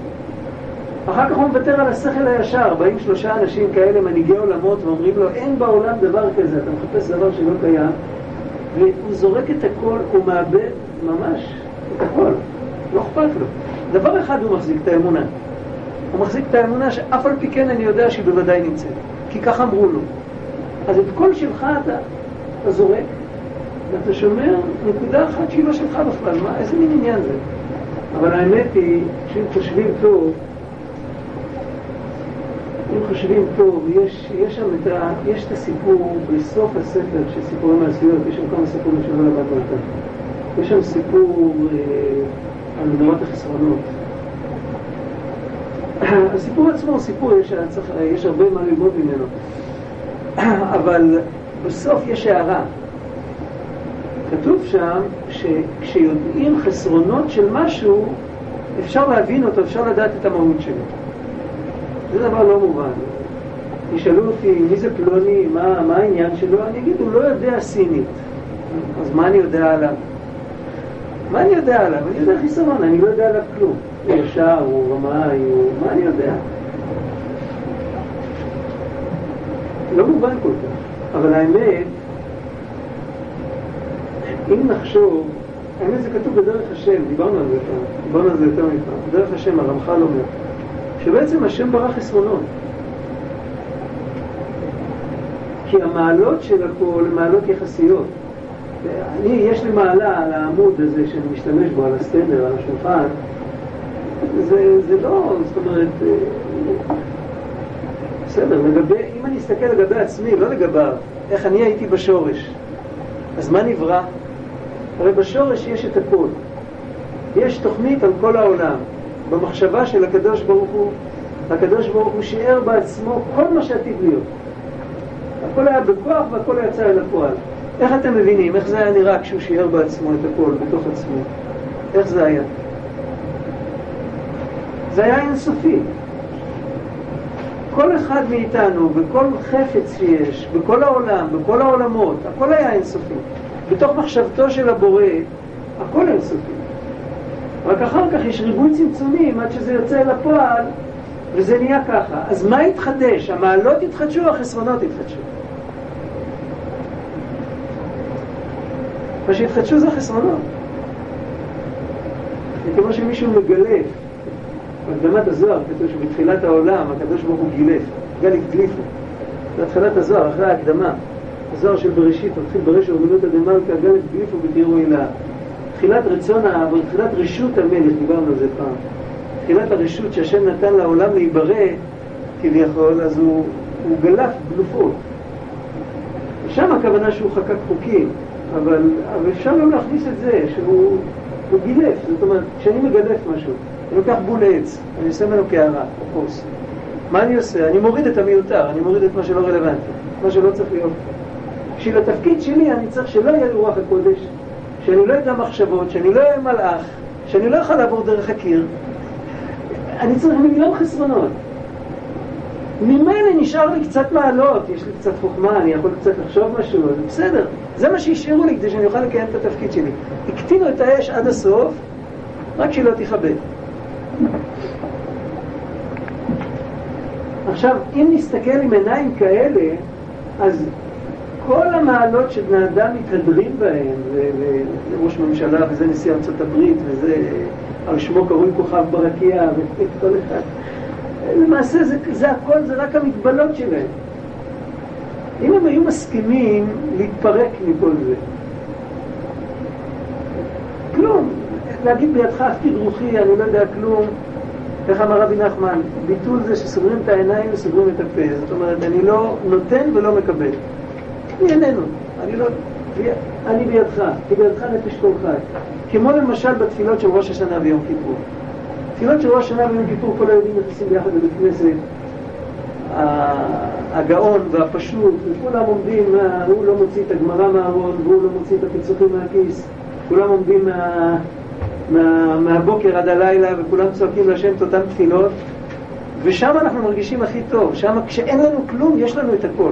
S1: אחר כך הוא מוותר על השכל הישר, באים שלושה אנשים כאלה, מנהיגי עולמות, ואומרים לו, אין בעולם דבר כזה, אתה מחפש דבר שלא קיים, והוא זורק את הכל, הוא מאבד ממש את הכל, לא אכפת לו. דבר אחד הוא מחזיק, את האמונה. הוא מחזיק את האמונה שאף על פי כן אני יודע שהיא בוודאי נמצאת, כי כך אמרו לו. אז את קול שלך אתה, אתה זורק, ואתה שומר נקודה אחת שהיא לא שלך בכלל, מה, איזה מין עניין זה? אבל האמת היא, שאם חושבים טוב, אם חושבים טוב, יש, יש שם את, ה, יש את הסיפור בסוף הספר של סיפורי מעשיות, יש שם כמה סיפורים של לא למדנו אותם. יש שם סיפור אה, על נורת החסרונות. הסיפור עצמו הוא סיפור, יש, צריך, יש הרבה מה ללמוד ממנו. אבל בסוף יש הערה. כתוב שם שכשיודעים חסרונות של משהו, אפשר להבין אותו, אפשר לדעת את המהות שלו. זה דבר לא מובן. תשאלו אותי, מי זה פלוני, מה, מה העניין שלו? אני אגיד, הוא לא יודע סינית. אז מה אני יודע עליו? מה אני יודע עליו? אני יודע חיסרון, אני לא יודע עליו כלום. הוא ישר, הוא רמאי, הוא... מה אני יודע? לא מובן כל כך. אבל האמת, אם נחשוב, האמת זה כתוב בדרך השם, דיברנו על זה פעם, דיברנו על זה יותר מפעם, בדרך השם, הרמח"ל אומר, שבעצם השם ברא חסרונות. כי המעלות של הכל הן מעלות יחסיות. אני, יש לי מעלה על העמוד הזה שאני משתמש בו, על הסטנדר, על השולחן, זה, זה לא, זאת אומרת, בסדר, לגבי, אם אני אסתכל לגבי עצמי, לא לגביו, איך אני הייתי בשורש. אז מה נברא? הרי בשורש יש את הכל. יש תוכנית על כל העולם. במחשבה של הקדוש ברוך הוא, הקדוש ברוך הוא שיער בעצמו כל מה שעתיד להיות. הכל היה בכוח והכל יצא אל הפועל. איך אתם מבינים? איך זה היה נראה כשהוא שיער בעצמו את הכל, בתוך עצמו? איך זה היה? זה היה אינסופי. כל אחד מאיתנו, בכל חפץ שיש, בכל העולם, בכל העולמות, הכל היה אינסופי. בתוך מחשבתו של הבורא, הכל אינסופי. רק אחר כך יש ריבוי צמצומים עד שזה יוצא אל הפועל, וזה נהיה ככה. אז מה התחדש? המעלות התחדשו, החסרונות התחדשו. מה שהתחדשו זה החסרונות. זה כמו שמישהו מגלף. בהקדמת הזוהר כתוב שבתחילת העולם הקדוש ברוך הוא גילף, גל הגליפו. זה התחלת הזוהר, אחרי ההקדמה. הזוהר של בראשית מתחיל ברשע ומילותא דמלכא גל הגליפו ותראו אלה. תחילת רצון, תחילת רשות המלך, דיברנו על זה פעם. תחילת הרשות שהשם נתן לעולם להיברא, כביכול, אז הוא, הוא גלף גלופות. שם הכוונה שהוא חקק חוקים, אבל, אבל אפשר גם להכניס את זה, שהוא גילף. זאת אומרת, כשאני מגלף משהו, אני לוקח בול עץ, אני עושה ממנו קערה או כוס. מה אני עושה? אני מוריד את המיותר, אני מוריד את מה שלא רלוונטי, מה שלא צריך להיות. בשביל התפקיד שלי אני צריך שלא יהיה לי רוח הקודש, שאני לא אדע מחשבות, שאני לא אהיה מלאך, שאני לא אוכל לעבור דרך הקיר. אני צריך מיליון חסרונות. ממילא נשאר לי קצת מעלות, יש לי קצת חוכמה, אני יכול קצת לחשוב משהו, בסדר. זה מה שהשאירו לי כדי שאני אוכל לקיים את התפקיד שלי. הקטינו את האש עד הסוף, רק שהיא לא תכבד. עכשיו, אם נסתכל עם עיניים כאלה, אז כל המעלות שבני אדם מתהדרים בהן, וראש ממשלה, וזה נשיא ארצות הברית, וזה על שמו קרוי כוכב ברקיע, וכל אחד, למעשה זה, זה הכל, זה רק המגבלות שלהם. אם הם היו מסכימים להתפרק מכל זה, כלום, להגיד בידך הפקיד רוחי, אני לא יודע כלום, איך אמר רבי נחמן, ביטול זה שסוגרים את העיניים וסוגרים את הפה, זאת אומרת, אני לא נותן ולא מקבל. אני איננו, אני לא... אני בידך, כי בידך נפש כל חי. כמו למשל בתפילות של ראש השנה ויום כיפור. תפילות של ראש השנה ויום כיפור כל היהודים נכנסים ביחד לבית כנסת, הגאון והפשוט, וכולם עומדים, הוא לא מוציא את הגמרא מהארון, והוא לא מוציא את הפיצוחים מהכיס, כולם עומדים מה, מה, מהבוקר עד הלילה, וכולם צועקים להשם את אותן תפילות, ושם אנחנו מרגישים הכי טוב, שם כשאין לנו כלום, יש לנו את הכל.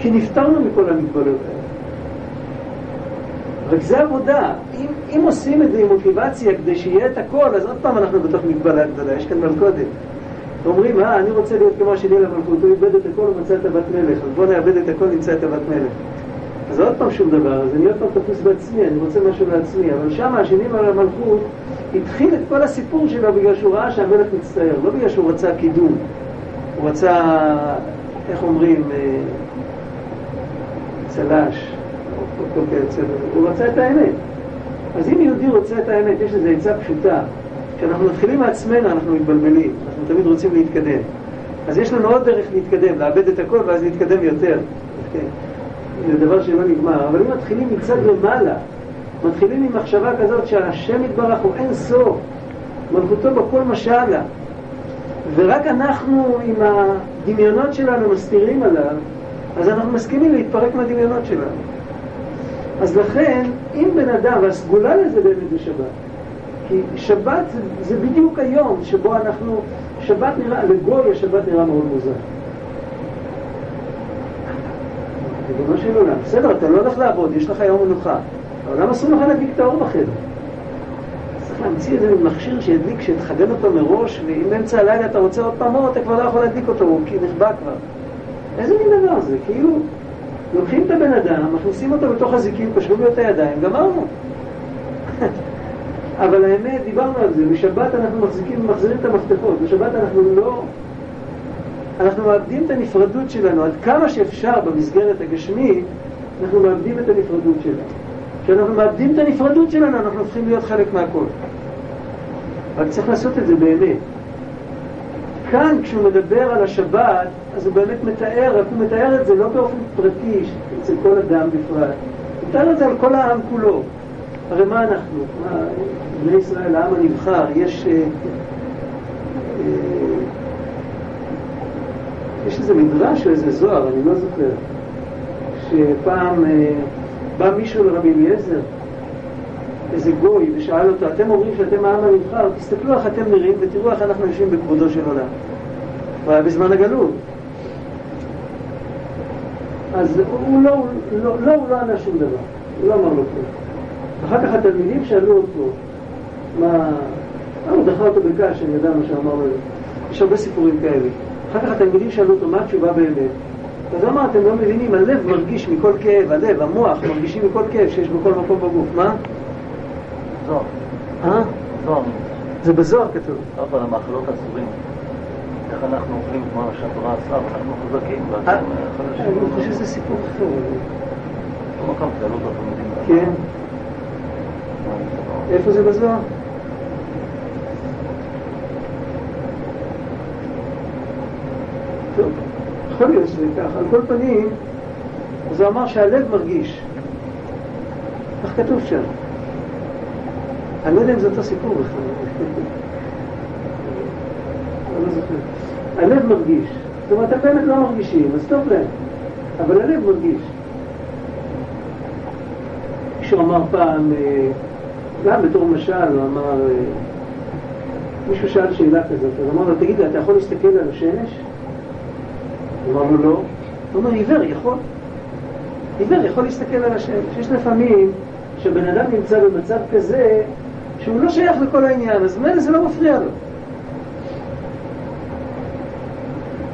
S1: כי נפטרנו מכל המגבלות האלה. רק זה עבודה. אם, אם עושים את זה עם מוטיבציה כדי שיהיה את הכל, אז עוד פעם אנחנו בתוך מגבלה גדולה, יש כאן מלכודת. אומרים, אה, אני רוצה להיות כמו שלי למלכות, הוא איבד את הכל ומצא את הבת מלך, אז בוא נאבד את הכל, נמצא את הבת מלך. אז עוד פעם שום דבר, אז אני עוד פעם תפוס בעצמי, אני רוצה משהו לעצמי, אבל שם השני על המלכות התחיל את כל הסיפור שלו בגלל שהוא ראה שהמלך מצטער, לא בגלל שהוא רצה קידום, הוא רצה, איך אומרים, אה, צל"ש, או כל כיוצא הוא רצה את האמת. אז אם יהודי רוצה את האמת, יש לזה עצה פשוטה. כשאנחנו מתחילים מעצמנו אנחנו מתבלבלים, אנחנו תמיד רוצים להתקדם. אז יש לנו עוד דרך להתקדם, לאבד את הכל ואז להתקדם יותר. כן. זה דבר שלא נגמר. אבל אם מתחילים מצד למעלה, מתחילים עם מחשבה כזאת שהשם יתברך הוא אין סוף, מלכותו בכל משלה, ורק אנחנו עם הדמיונות שלנו מסתירים עליו, אז אנחנו מסכימים להתפרק מהדמיונות שלנו. אז לכן, אם בן אדם, והסגולה לזה באמת זה שבת, כי שבת זה, בדיוק היום שבו אנחנו, שבת נראה, לגוי השבת נראה מאוד מוזר. ריבונו של עולם, בסדר, אתה לא הולך לעבוד, יש לך יום מנוחה. למה אסור לך להדליק את האור בחדר? צריך להמציא איזה מכשיר שידליק, שיתחגן אותו מראש, ואם באמצע הלילה אתה רוצה עוד פעם אור, אתה כבר לא יכול להדליק אותו, הוא נחבא כבר. איזה מין דבר זה? כאילו, לוקחים את הבן אדם, מכניסים אותו בתוך הזיקים, קושרים לו את הידיים, גמרנו. אבל האמת, דיברנו על זה, בשבת אנחנו מחזיקים, מחזירים את המפתחות, בשבת אנחנו לא... אנחנו מאבדים את הנפרדות שלנו, עד כמה שאפשר במסגרת הגשמית, אנחנו מאבדים את הנפרדות שלנו. כשאנחנו מאבדים את הנפרדות שלנו, אנחנו הופכים להיות חלק מהכל. רק צריך לעשות את זה באמת. כאן כשהוא מדבר על השבת, אז הוא באמת מתאר, רק הוא מתאר את זה לא באופן פרטי, אצל כל אדם בפרט. הוא מתאר את זה על כל העם כולו. הרי מה אנחנו? בני ישראל, העם הנבחר, יש... אה, אה, יש איזה מדרש או איזה זוהר, אני לא זוכר, שפעם אה, בא מישהו לרבי אליעזר, איזה גוי, ושאל אותו, אתם אומרים שאתם העם הנבחר, תסתכלו איך אתם נראים ותראו איך אנחנו יושבים בכבודו של עולם. הוא היה בזמן הגלות. אז הוא לא, לא, לא, הוא לא ענה שום דבר, הוא לא אמר לו כלום. אחר כך התלמידים שאלו אותו, מה... הוא דחה אותו בקש, אני יודע מה שאמר לו. יש הרבה סיפורים כאלה. אחר כך התלמידים שאלו אותו, מה התשובה באמת? אז הוא אמר, אתם לא מבינים, הלב מרגיש מכל כאב, הלב, המוח, מרגישים מכל כאב שיש בכל מקום בגוף. מה?
S3: זוהר.
S1: אה?
S3: זוהר.
S1: זה בזוהר כתוב.
S3: אבל המאכלות אסורים. איך אנחנו אוכלים כמו שהתורה עשה, ואנחנו חזקים, ואתם
S1: אה. אני חושב שזה סיפור אחר.
S3: במקום שאלו את התלמידים.
S1: כן. איפה זה בזוהר? טוב, יכול להיות שזה ככה. על כל פנים, אז הוא אמר שהלב מרגיש. איך כתוב שם? אני לא יודע אם זה אותו סיפור בכלל. אני לא זוכר. הלב מרגיש. זאת אומרת, הם באמת לא מרגישים, אז טוב להם. אבל הלב מרגיש. מישהו אמר פעם, אה, גם בתור משל, הוא אמר, אה, מישהו שאל שאלה כזאת, אז אמר לו, תגיד לי, אתה יכול להסתכל על השמש? אמר לו, לא. הוא אומר, עיוור יכול. עיוור יכול להסתכל על השמש. יש לפעמים שבן אדם נמצא במצב כזה שהוא לא שייך לכל העניין, אז מילא זה לא מפריע לו.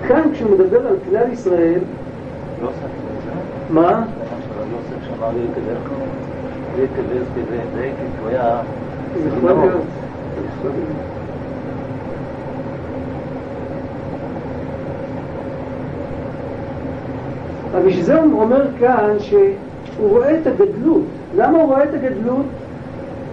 S1: כאן כשהוא מדבר על כלל ישראל,
S3: זה
S1: מה? אבל בשביל זה הוא אומר כאן שהוא רואה את הגדלות. למה הוא רואה את הגדלות?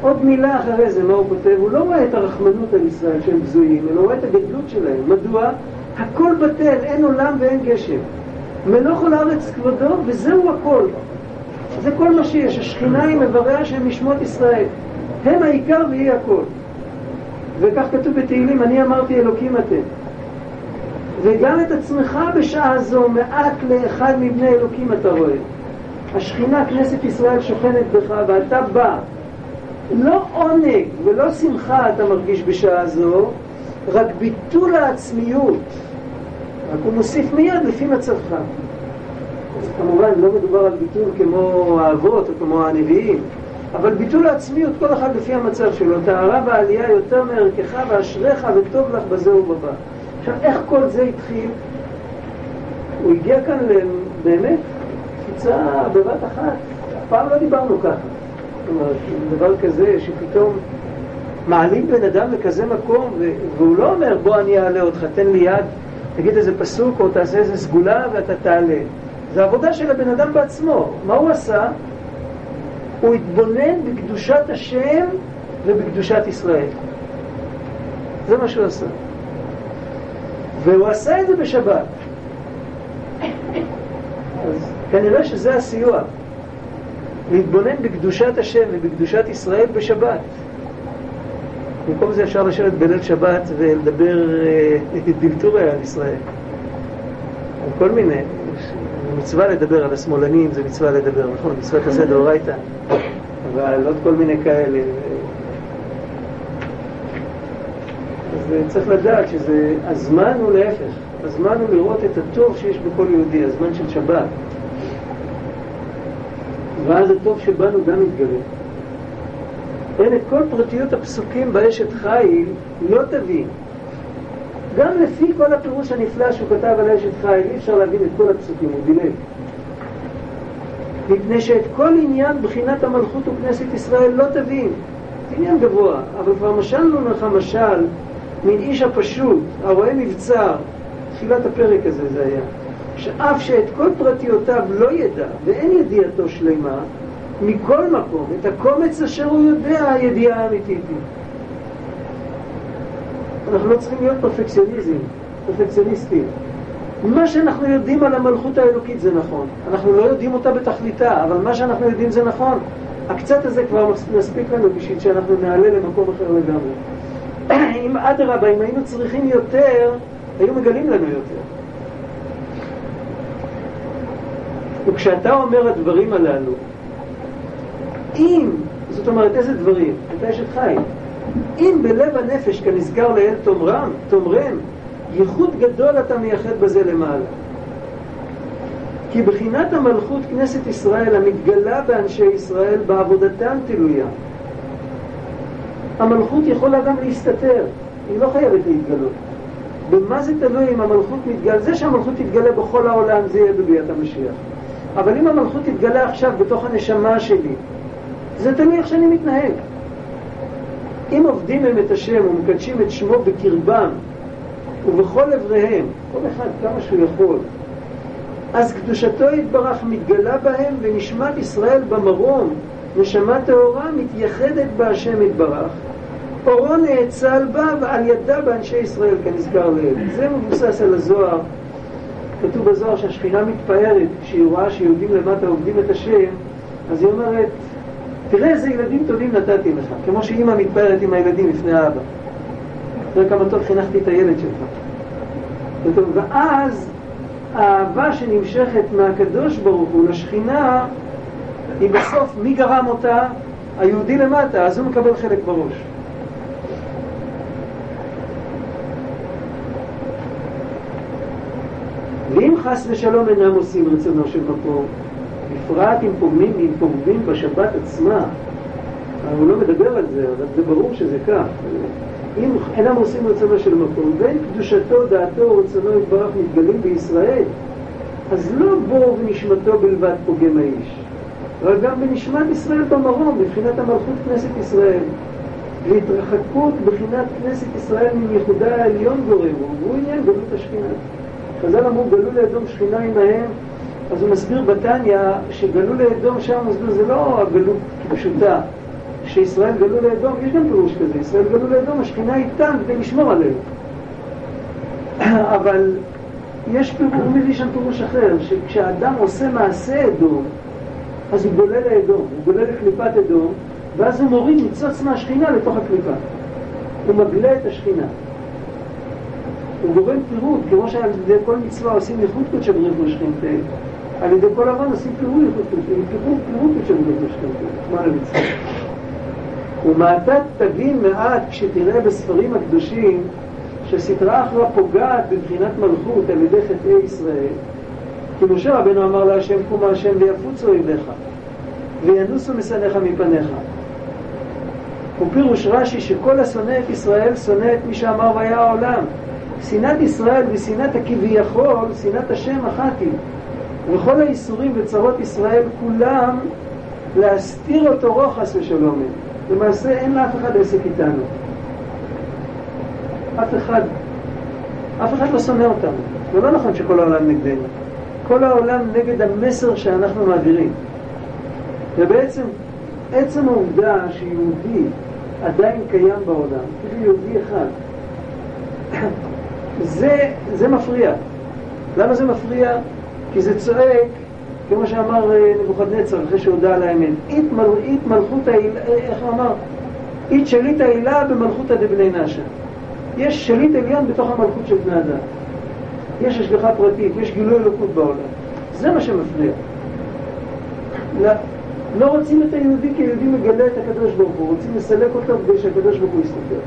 S1: עוד מילה אחרי זה, מה הוא כותב? הוא לא רואה את הרחמנות על ישראל שהם בזויים, אלא הוא רואה את הגדלות שלהם. מדוע? הכל בטל, אין עולם ואין גשם. מלוך כל הארץ כבודו, וזהו הכל. זה כל מה שיש, השכינה עם איבריה שהם משמות ישראל. הם העיקר ויהי הכל. וכך כתוב בתהילים, אני אמרתי אלוקים אתם. וגם את עצמך בשעה זו מעט לאחד מבני אלוקים אתה רואה. השכינה, כנסת ישראל, שוכנת בך ואתה בא. לא עונג ולא שמחה אתה מרגיש בשעה זו, רק ביטול העצמיות. רק הוא מוסיף מיד לפי מצבך. אז כמובן לא מדובר על ביטול כמו האבות או כמו הנביאים, אבל ביטול העצמיות כל אחד לפי המצב שלו. טהרה ועלייה יותר מערכך ואשריך וטוב לך בזה ובבא. עכשיו, איך כל זה התחיל? הוא הגיע כאן באמת קפיצה בבת אחת. אף פעם לא דיברנו ככה. אומרת, דבר כזה שפתאום מעלים בן אדם לכזה מקום, והוא לא אומר בוא אני אעלה אותך, תן לי יד, תגיד איזה פסוק או תעשה איזה סגולה ואתה תעלה. זה עבודה של הבן אדם בעצמו. מה הוא עשה? הוא התבונן בקדושת השם ובקדושת ישראל. זה מה שהוא עשה. והוא עשה את זה בשבת. אז כנראה שזה הסיוע. להתבונן בקדושת השם ובקדושת ישראל בשבת. במקום זה אפשר לשבת בליל שבת ולדבר דלתוריה על ישראל. על כל מיני. מצווה לדבר על השמאלנים, זה מצווה לדבר, נכון? מצוות עשה דאורייתא. אבל עוד כל מיני כאלה. אז צריך לדעת שהזמן הוא להפך. הזמן הוא לראות את הטוב שיש בכל יהודי, הזמן של שבת. ואז הטוב שבנו גם מתגלה. אין את כל פרטיות הפסוקים באשת חיל לא תבין. גם לפי כל הפירוש הנפלא שהוא כתב על אשת חיל, אי אפשר להבין את כל הפסוקים, הוא דילג. מפני שאת כל עניין בחינת המלכות וכנסת ישראל לא תבין. זה עניין גבוה, אבל כבר משלנו לך משל מן איש הפשוט, הרואה מבצר, תחילת הפרק הזה זה היה, שאף שאת כל פרטיותיו לא ידע ואין ידיעתו שלמה, מכל מקום, את הקומץ אשר הוא יודע, הידיעה האמיתית היא. אנחנו לא צריכים להיות פרפקציוניזם. פרפקציוניסטים. מה שאנחנו יודעים על המלכות האלוקית זה נכון. אנחנו לא יודעים אותה בתכליתה, אבל מה שאנחנו יודעים זה נכון. הקצת הזה כבר מספיק לנו בשביל שאנחנו נעלה למקום אחר לגמרי. אם אדרבה, אם היינו צריכים יותר, היו מגלים לנו יותר. וכשאתה אומר הדברים הללו, אם, זאת אומרת, איזה דברים? אתה אשת חי. אם בלב הנפש כנזכר לאל תאמרם, תאמרם, ייחוד גדול אתה מייחד בזה למעלה. כי בחינת המלכות כנסת ישראל המתגלה באנשי ישראל בעבודתם תלויה. המלכות יכולה גם להסתתר, היא לא חייבת להתגלות. במה זה תלוי אם המלכות מתגלה? זה שהמלכות תתגלה בכל העולם זה יהיה בביאת המשיח. אבל אם המלכות תתגלה עכשיו בתוך הנשמה שלי, זה תלוי איך שאני מתנהג. אם עובדים הם את השם ומקדשים את שמו בקרבם ובכל אבריהם, כל אחד כמה שהוא יכול, אז קדושתו יתברך מתגלה בהם ונשמת ישראל במרום, נשמה טהורה מתייחדת בהשם יתברך, אורו נאצל בה ועל ידה באנשי ישראל כנזכר לעיל. זה מבוסס על הזוהר. כתוב בזוהר שהשכינה מתפארת כשהיא רואה שיהודים למטה עובדים את השם, אז היא אומרת, תראה איזה ילדים טובים נתתי לך, כמו שאימא מתפארת עם הילדים לפני האבא. תראה כמה טוב חינכתי את הילד שלך. ואז האהבה שנמשכת מהקדוש ברוך הוא לשכינה, היא בסוף, מי גרם אותה? היהודי למטה, אז הוא מקבל חלק בראש. ואם חס ושלום אינם עושים רצונו של מקום, בפרט אם פוגמים, אם פוגמים בשבת עצמה, הוא לא מדבר על זה, אבל זה ברור שזה כך. אם אינם עושים רצונו של מקום, ואין קדושתו, דעתו רצונו יתברך מתגלים בישראל, אז לא בו ונשמתו בלבד פוגם האיש, אבל גם בנשמת ישראל במרום, מבחינת המלכות כנסת ישראל. והתרחקות בחינת כנסת ישראל מייחודה העליון גורם, והוא עניין גלות השכינה. חז"ל אמרו גלו לאדום שכינה עמהם, אז הוא מסביר בתניא שגלו לאדום שם, זה לא הגלות כפשוטה. שישראל גלו לאדום, יש גם פירוש כזה, ישראל גלו לאדום, השכינה איתם כדי לשמור עליהם. אבל יש פירוש, הוא מביא שם פירוש אחר, שכשאדם עושה מעשה אדום, אז הוא גולה לאדום, הוא גולה לקליפת אדום, ואז הוא מוריד ניצוץ מהשכינה לתוך הקליפה. הוא מגלה את השכינה. הוא גורם פירוד, כמו שעל ידי כל מצווה עושים ייחוד קודשא בריך משכינתה, על ידי כל אבן עושים פירוד ייחוד קודשא בריך משכינתה, מה למצווה. ומעתה תבין מעט כשתראה בספרים הקדושים שסטרה אחרא פוגעת בבחינת מלכות על ידי חטאי ישראל כי משה רבנו אמר להשם קומה השם ויפוצו אויביך וינוסו משנאיך מפניך ופירוש רש"י שכל השונא את ישראל שונא את מי שאמר והיה העולם שנאת ישראל ושנאת הכביכול, שנאת השם אחת היא וכל האיסורים וצרות ישראל כולם להסתיר אותו רוחס ושלום למעשה אין לאף אחד עסק איתנו. אף אחד, אף אחד לא שונא אותנו. זה לא נכון שכל העולם נגדנו. כל העולם נגד המסר שאנחנו מעבירים. ובעצם, עצם העובדה שיהודי עדיין קיים בעולם, כאילו יהודי אחד, זה, זה מפריע. למה זה מפריע? כי זה צועק כמו שאמר אה, נבוכדנצר אחרי שהודה על האמת, אית, מל, אית מלכות העילה, אה, איך הוא אמר? אית שליט העילה במלכותא דבני נשה. יש שליט עליון בתוך המלכות של בני אדם. יש השגחה פרטית, יש גילוי אלוקות בעולם. זה מה שמפריע. לא, לא רוצים את היהודי כי היהודי מגלה את הקדוש ברוך הוא, רוצים לסלק אותו כדי שהקדוש ברוך הוא יסתכל.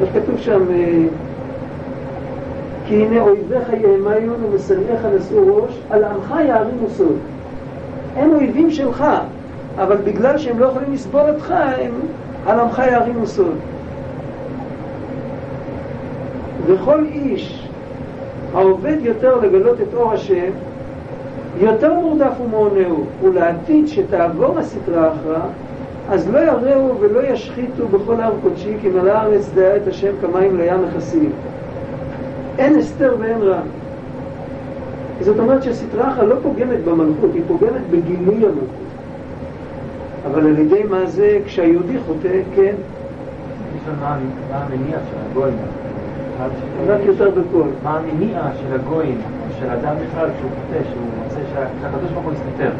S1: איך כתוב שם? כי הנה אויביך יהמיון ומשנאיך נשאו ראש, על עמך יערימו סוד. הם אויבים שלך, אבל בגלל שהם לא יכולים לסבול אותך, הם על עמך יערימו סוד. וכל איש העובד יותר לגלות את אור השם, יותר מורדף ומעונהו, ולעתיד שתעבור הסטרה אחרא, אז לא יראו ולא ישחיתו בכל הר קודשי, כי מלא הארץ דעה את השם כמים לים מכסים. אין הסתר ואין רע. זאת אומרת שסטרחה לא פוגמת במלכות, היא פוגמת בגילוי המלכות. אבל על ידי מה זה, כשהיהודי חוטא, כן.
S2: מה המניע של הגוי?
S1: רק יותר בקול.
S2: מה המניע של הגויים, של אדם בכלל, שהוא חוטא, שהוא מוצא שהקדוש ברוך הוא יסתתר?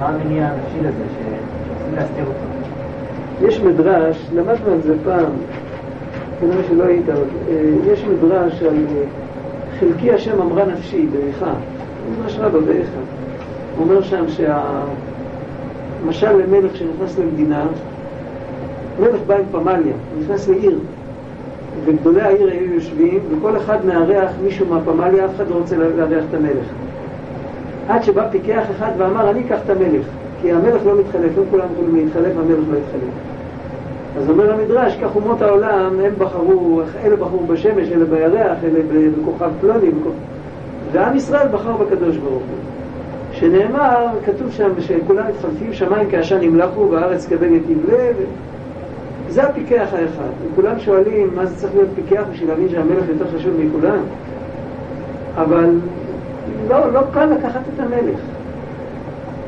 S2: מה המניע הנפשי לזה, שרוצים להסתיר אותו?
S1: יש מדרש, למדנו על זה פעם, כנראה שלא היית, אה, יש מדרש על אה, חלקי השם אמרה נפשי, באיכה. מדרש רבא באיכה. אומר שם שהמשל למלך שנכנס למדינה, מלך בא עם פמליה, נכנס לעיר, וגדולי העיר היו יושבים, וכל אחד מארח מישהו מהפמליה, אף אחד לא רוצה לארח את המלך. עד שבא פיקח אחד ואמר, אני אקח את המלך, כי המלך לא מתחלף, הם כולם יכולים להתחלף, המלך לא יתחלף. אז אומר המדרש, כך אומות העולם, הם בחרו, אלה בחרו בשמש, אלה בירח, אלה בכוכב פלוני. ועם ישראל בחר בקדוש ברוך הוא. שנאמר, כתוב שם שכולם מתחלפים, שמיים כעשן ימלכו והארץ כבגד יבלה, ו... זה הפיקח האחד. וכולם שואלים מה זה צריך להיות פיקח בשביל להבין שהמלך יותר חשוב מכולם. אבל לא, לא קל לקחת את המלך.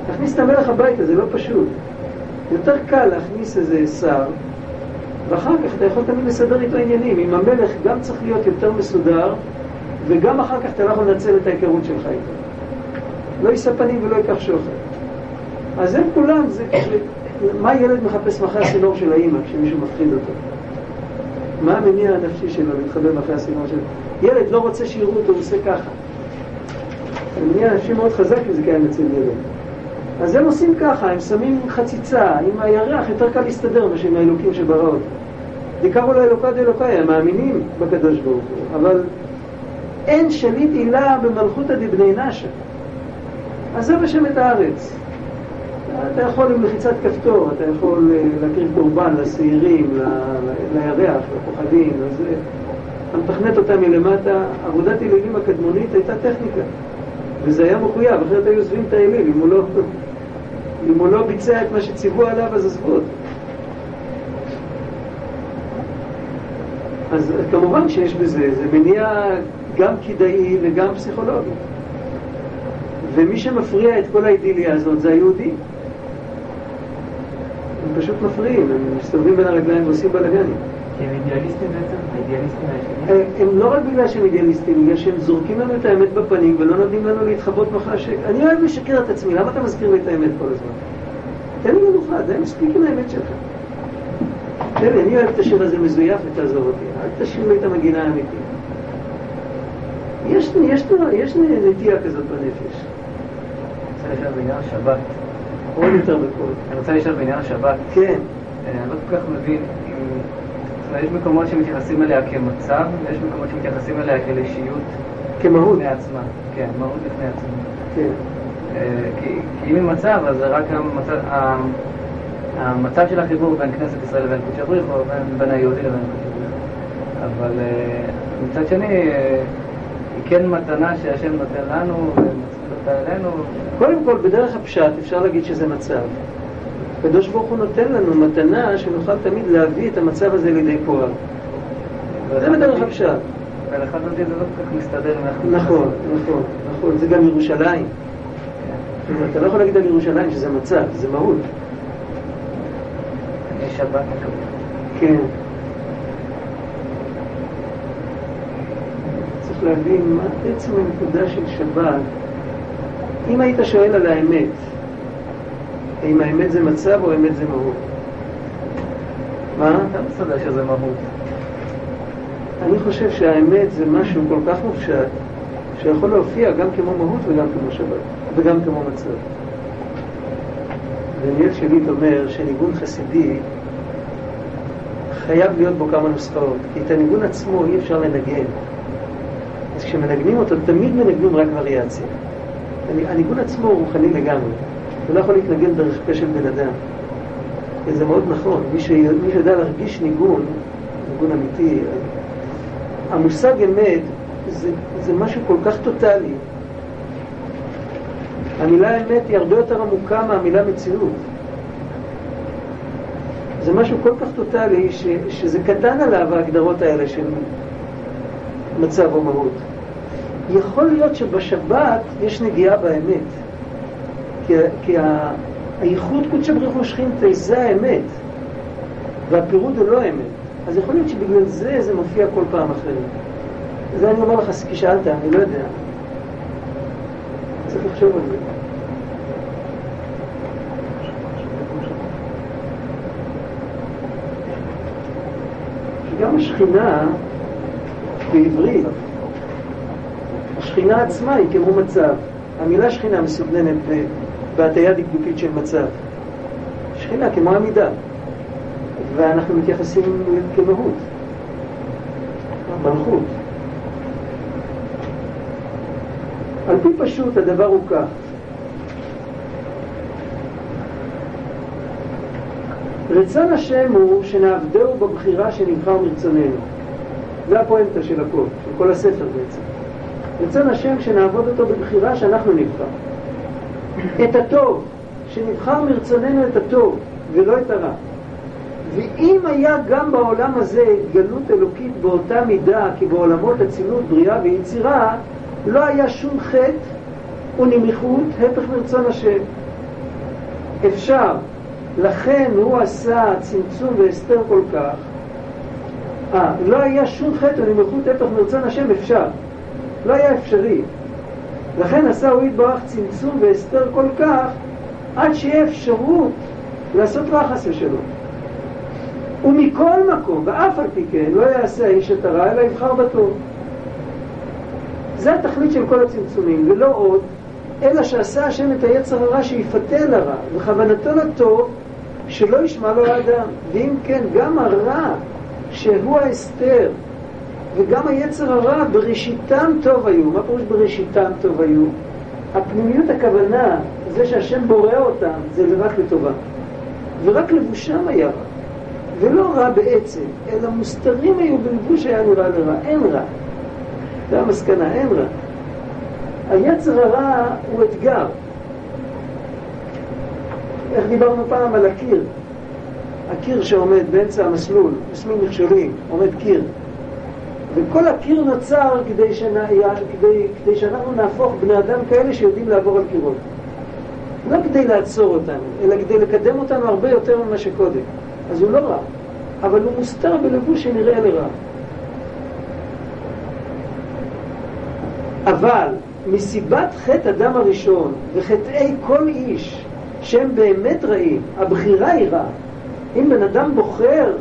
S1: להכניס את המלך הביתה זה לא פשוט. יותר קל להכניס איזה שר, ואחר כך אתה יכול תמיד לסדר איתו עניינים. עם המלך גם צריך להיות יותר מסודר, וגם אחר כך אתה לא יכול לנצל את ההיכרות שלך איתו. לא יישא פנים ולא ייקח שוחד. אז הם כולם, זה, מה ילד מחפש מאחורי הסינור של האימא כשמישהו מפחיד אותו? מה המניע הנפשי שלו להתחבא מאחורי הסינור שלו? ילד לא רוצה שיראו אותו, הוא עושה ככה. המניע הנפשי מאוד חזק אם זה קיים אצל ילד. אז הם עושים ככה, הם שמים חציצה, עם הירח יותר קל להסתדר מאשר עם האלוקים שברא אותו. דקראו לאלוקא דאלוקאי, הם מאמינים בקדוש ברוך הוא, אבל אין שליט עילה במלכותא דבני נשא. עזב השם את הארץ. אתה יכול עם לחיצת כפתור, אתה יכול אה, להקריב קורבן לשעירים, לירח, לכוכבים, לזה. אתה מתכנת אותם מלמטה. עבודת אלילים הקדמונית הייתה טכניקה, וזה היה מחויב, אחרת היו עוזבים את האליל, אם הוא לא, אם הוא לא ביצע את מה שציוו עליו, אז עזבו אותו. אז כמובן שיש בזה, זה מניע גם כדאי וגם פסיכולוגי. ומי שמפריע את כל האידיליה הזאת זה היהודים. הם פשוט מפריעים, הם מסתובבים בין הרגליים ועושים בלאגנים.
S2: כי הם אידיאליסטים בעצם? האידיאליסטים
S1: הישנים? הם לא רק בגלל שהם אידיאליסטים, בגלל שהם זורקים לנו את האמת בפנים ולא נותנים לנו להתחבות מאחורי השקר. אני אוהב לשקר את עצמי, למה אתה מזכיר לי את האמת כל הזמן? תן לי מנוחה, די מספיק עם האמת שלך. תן לי, אני אוהב את השיר הזה מזויף ותעזוב אותי, אל תשאיר לי את המגינה האמיתית. יש, יש, יש נטייה כזאת בנפש.
S2: אני רוצה לשאול בעניין השבת.
S1: עוד יותר בקול.
S2: אני רוצה לשאול בעניין השבת.
S1: כן.
S2: אני לא כל כך מבין אם... יש מקומות שמתייחסים אליה כמצב, ויש מקומות שמתייחסים אליה כאישיות.
S1: כמהות.
S2: בפני עצמה. כן, מהות בפני עצמה.
S1: כן.
S2: כי, כי אם היא מצב, אז זה רק המצב, המצב של החיבור בין כנסת ישראל לבין קודשי בריחו, בין, בין היהודי לבין קודשי בריחו. אבל מצד שני, היא כן מתנה שהשם נותן לנו, ומצמיד אותה אלינו.
S1: קודם כל, בדרך הפשט אפשר להגיד שזה מצב. הקדוש ברוך הוא נותן לנו מתנה שנוכל תמיד להביא את המצב הזה לידי פועל. זה בדרך הפשט.
S2: אותי זה לא כל כך מסתדר.
S1: נכון, נכון, נכון. זה גם ירושלים. אתה לא יכול להגיד על ירושלים שזה מצב, זה מהות.
S2: שבת.
S1: כן. צריך להבין מה בעצם הנקודה של שבת. אם היית שואל על האמת, האם האמת זה מצב או האמת זה מהות? מה?
S2: אתה מסתדר שזה מהות.
S1: אני חושב שהאמת זה משהו כל כך מופשט, שיכול להופיע גם כמו מהות וגם כמו שבת, וגם כמו מצב. דניאל שליט אומר שניגון חסידי חייב להיות בו כמה נוסחאות, כי את הניגון עצמו אי אפשר לנגן. אז כשמנגנים אותו, תמיד מנגנים רק וריאציה. הניגון עצמו הוא רוחני לגמרי. אתה לא יכול להתנגן דרך פה של בן אדם. וזה מאוד נכון. מי, ש... מי שיודע להרגיש ניגון, ניגון אמיתי, המושג אמת זה, זה משהו כל כך טוטאלי. המילה אמת היא הרבה יותר עמוקה מהמילה מציאות. זה משהו כל כך טוטאלי ש, שזה קטן עליו ההגדרות האלה של מצב או מהות. יכול להיות שבשבת יש נגיעה באמת, כי, כי הייחוד קודשא בריך הוא שכינתה זה האמת, והפירוד הוא לא האמת. אז יכול להיות שבגלל זה זה מופיע כל פעם אחרת. זה אני אומר לך כי שאלת, אני לא יודע. צריך לחשוב על זה. גם השכינה בעברית, השכינה עצמה היא כמו מצב. המילה שכינה מסוגננת בהטייה דקדוקית של מצב. שכינה כמו עמידה, ואנחנו מתייחסים כמהות, מלכות. על פי פשוט הדבר הוא כך. רצון השם הוא שנעבדהו בבחירה שנבחר מרצוננו. זה הפואנטה של הכל, של כל הספר בעצם. רצון השם שנעבוד אותו בבחירה שאנחנו נבחר. את הטוב, שנבחר מרצוננו את הטוב ולא את הרע. ואם היה גם בעולם הזה התגלות אלוקית באותה מידה כי בעולמות אצילות, בריאה ויצירה, לא היה שום חטא ונמיכות הפך מרצון השם. אפשר, לכן הוא עשה צמצום והסתר כל כך. אה, לא היה שום חטא ונמיכות הפך מרצון השם, אפשר. לא היה אפשרי. לכן עשה הוא יתברך צמצום והסתר כל כך, עד שיהיה אפשרות לעשות רע חס ושלום. ומכל מקום, ואף על פי כן, לא יעשה האיש את הרע, אלא יבחר בטוב. זה התכלית של כל הצמצומים, ולא עוד, אלא שעשה השם את היצר הרע שיפתה אל הרע, וכוונתו לטוב שלא ישמע לו האדם. ואם כן, גם הרע, שהוא ההסתר, וגם היצר הרע בראשיתם טוב היו. מה פירוש בראשיתם טוב היו? הפנימיות הכוונה, זה שהשם בורא אותם, זה רק לטובה. ורק לבושם היה רע. ולא רע בעצם, אלא מוסתרים היו בלבוש היה נראה לרע. אין רע. זה המסקנה, אין רע. היצר הרע הוא אתגר. איך דיברנו פעם על הקיר? הקיר שעומד באמצע המסלול, מסלול מכשולים, עומד קיר. וכל הקיר נוצר כדי, שנע... כדי, כדי שאנחנו נהפוך בני אדם כאלה שיודעים לעבור על קירות. לא כדי לעצור אותנו, אלא כדי לקדם אותנו הרבה יותר ממה שקודם. אז הוא לא רע, אבל הוא מוסתר בלבוש שנראה לרע. אבל מסיבת חטא אדם הראשון וחטאי כל איש שהם באמת רעים, הבחירה היא רעה. אם בן אדם בוחר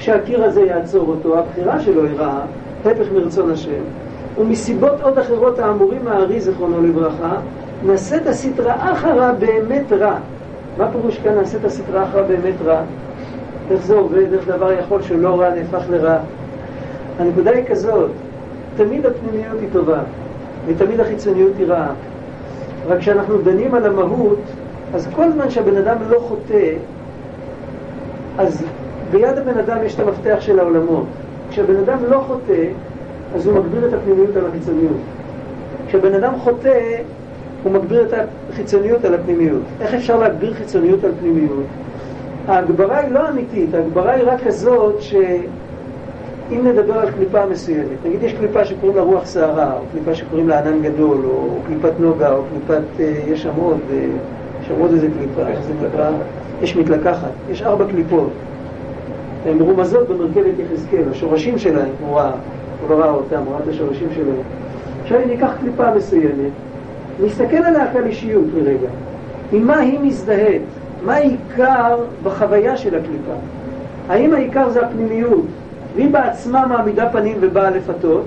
S1: שהקיר הזה יעצור אותו, הבחירה שלו היא רעה, הפך מרצון השם, ומסיבות עוד אחרות האמורים מהארי זיכרונו לברכה, נעשית הסטרא אחרא באמת רע. מה פירוש כאן נעשית הסטרא אחרא באמת רע? איך זה עובד, איך דבר יכול שלא רע נהפך לרע? הנקודה היא כזאת, תמיד הפנימיות היא טובה, ותמיד החיצוניות היא רעה. רק כשאנחנו דנים על המהות, אז כל זמן שהבן אדם לא חוטא, אז ביד הבן אדם יש את המפתח של העולמות. כשהבן אדם לא חוטא, אז הוא מגביר את הפנימיות על החיצוניות. כשבן אדם חוטא, הוא מגביר את החיצוניות על הפנימיות. איך אפשר להגביר חיצוניות על פנימיות? ההגברה היא לא אמיתית, ההגברה היא רק כזאת שאם נדבר על קליפה מסוימת, נגיד יש קליפה שקוראים לה רוח סערה, או קליפה שקוראים לה ענן גדול, או קליפת נוגה, או קליפת, אה, יש שם עוד, אה, יש שם עוד איזה קליפה, איך זה נקרא? יש מתלקחת, יש ארבע קליפות. הן מרומזות במרכבת יחזקאל, השורשים שלהן, הוא ראה, הוא לא ראה אותם, הוא ראה את השורשים שלהם. עכשיו אם ניקח קליפה מסוימת, נסתכל עליה כעל אישיות לרגע. עם מה היא מזדהית? מה העיקר בחוויה של הקליפה? האם העיקר זה הפנימיות, והיא בעצמה מעמידה פנים ובאה לפתות,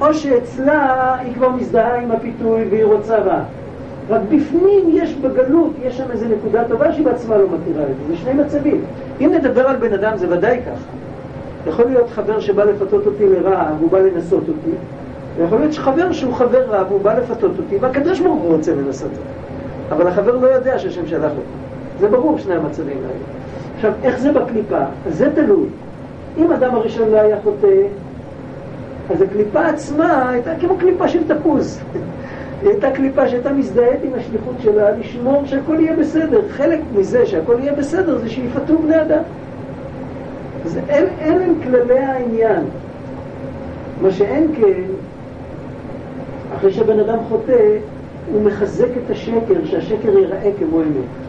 S1: או שאצלה היא כבר מזדהה עם הפיתוי והיא רוצה רע. רק בפנים יש בגלות, יש שם איזו נקודה טובה שהיא בעצמה לא מכירה את זה. זה שני מצבים. אם נדבר על בן אדם זה ודאי ככה. יכול להיות חבר שבא לפתות אותי לרע והוא בא לנסות אותי, ויכול להיות שחבר שהוא חבר רע והוא בא לפתות אותי, והקדוש ברוך הוא רוצה לנסות אותי. אבל החבר לא יודע שהשם שלח אותו. זה ברור שני המצבים האלה. עכשיו, איך זה בקליפה? זה תלוי. אם אדם הראשון לא היה חוטא, אז הקליפה עצמה הייתה כמו קליפה של תפוז. היא הייתה קליפה שהייתה מזדהית עם השליחות שלה לשמור שהכל יהיה בסדר. חלק מזה שהכל יהיה בסדר זה שיפתו בני אדם. אז אלה הם כללי העניין. מה שאין כן, אחרי שבן אדם חוטא, הוא מחזק את השקר, שהשקר ייראה כמו אמת.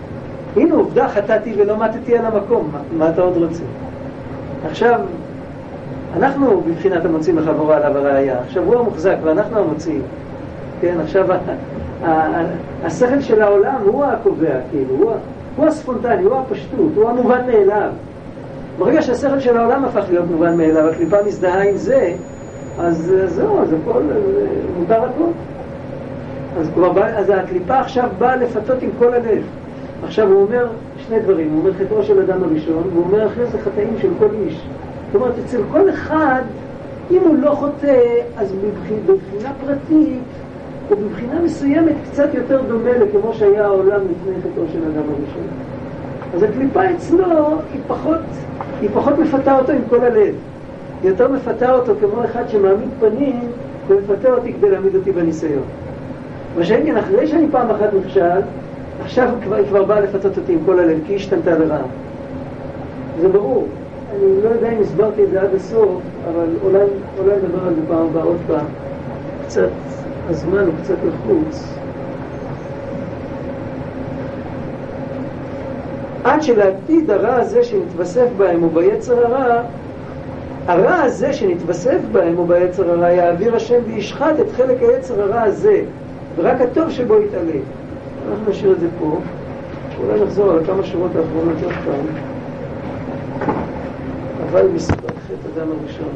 S1: הנה עובדה, חטאתי ולא מתתי על המקום, מה, מה אתה עוד רוצה? עכשיו, אנחנו בבחינת המוציא מחברו עליו הראייה. עכשיו הוא המוחזק ואנחנו המוציאים. כן, עכשיו השכל של העולם הוא הקובע, כאילו, הוא, הוא הספונטני, הוא הפשטות, הוא המובן מאליו. ברגע שהשכל של העולם הפך להיות מובן מאליו, הקליפה מזדהה עם זה, אז אה, זהו, אז הכל, אה, מותר הכל. אז, כבר בא, אז הקליפה עכשיו באה לפתות עם כל הלב. עכשיו הוא אומר שני דברים, הוא אומר חטאו של אדם הראשון, והוא אומר אחרי זה חטאים של כל איש. זאת אומרת, אצל כל אחד, אם הוא לא חוטא, אז בבחינה פרטית, או בבחינה מסוימת קצת יותר דומה לכמו שהיה העולם לפני חטאו של אדם הראשון. אז הקליפה אצלו היא פחות, היא פחות מפתה אותו עם כל הלב. היא יותר מפתה אותו כמו אחד שמעמיד פנים ומפתה אותי כדי להעמיד אותי בניסיון. מה שאין כן, אחרי שאני פעם אחת נכשל, עכשיו היא כבר, כבר באה לפתות אותי עם כל הלב, כי היא השתנתה לרעה. זה ברור. אני לא יודע אם הסברתי את זה עד הסוף, אבל אולי, אולי נדבר על זה פעם הבאה עוד פעם. קצת, הזמן הוא קצת לחוץ. עד שלעתיד הרע הזה שנתווסף בהם הוא ביצר הרע, הרע הזה שנתווסף בהם הוא ביצר הרע, יעביר השם וישחט את חלק היצר הרע הזה, ורק הטוב שבו יתעלה. אנחנו נשאיר את זה פה, אולי נחזור על כמה שורות האחרונות עוד פעם. אבל מספר חטא אדם הראשון.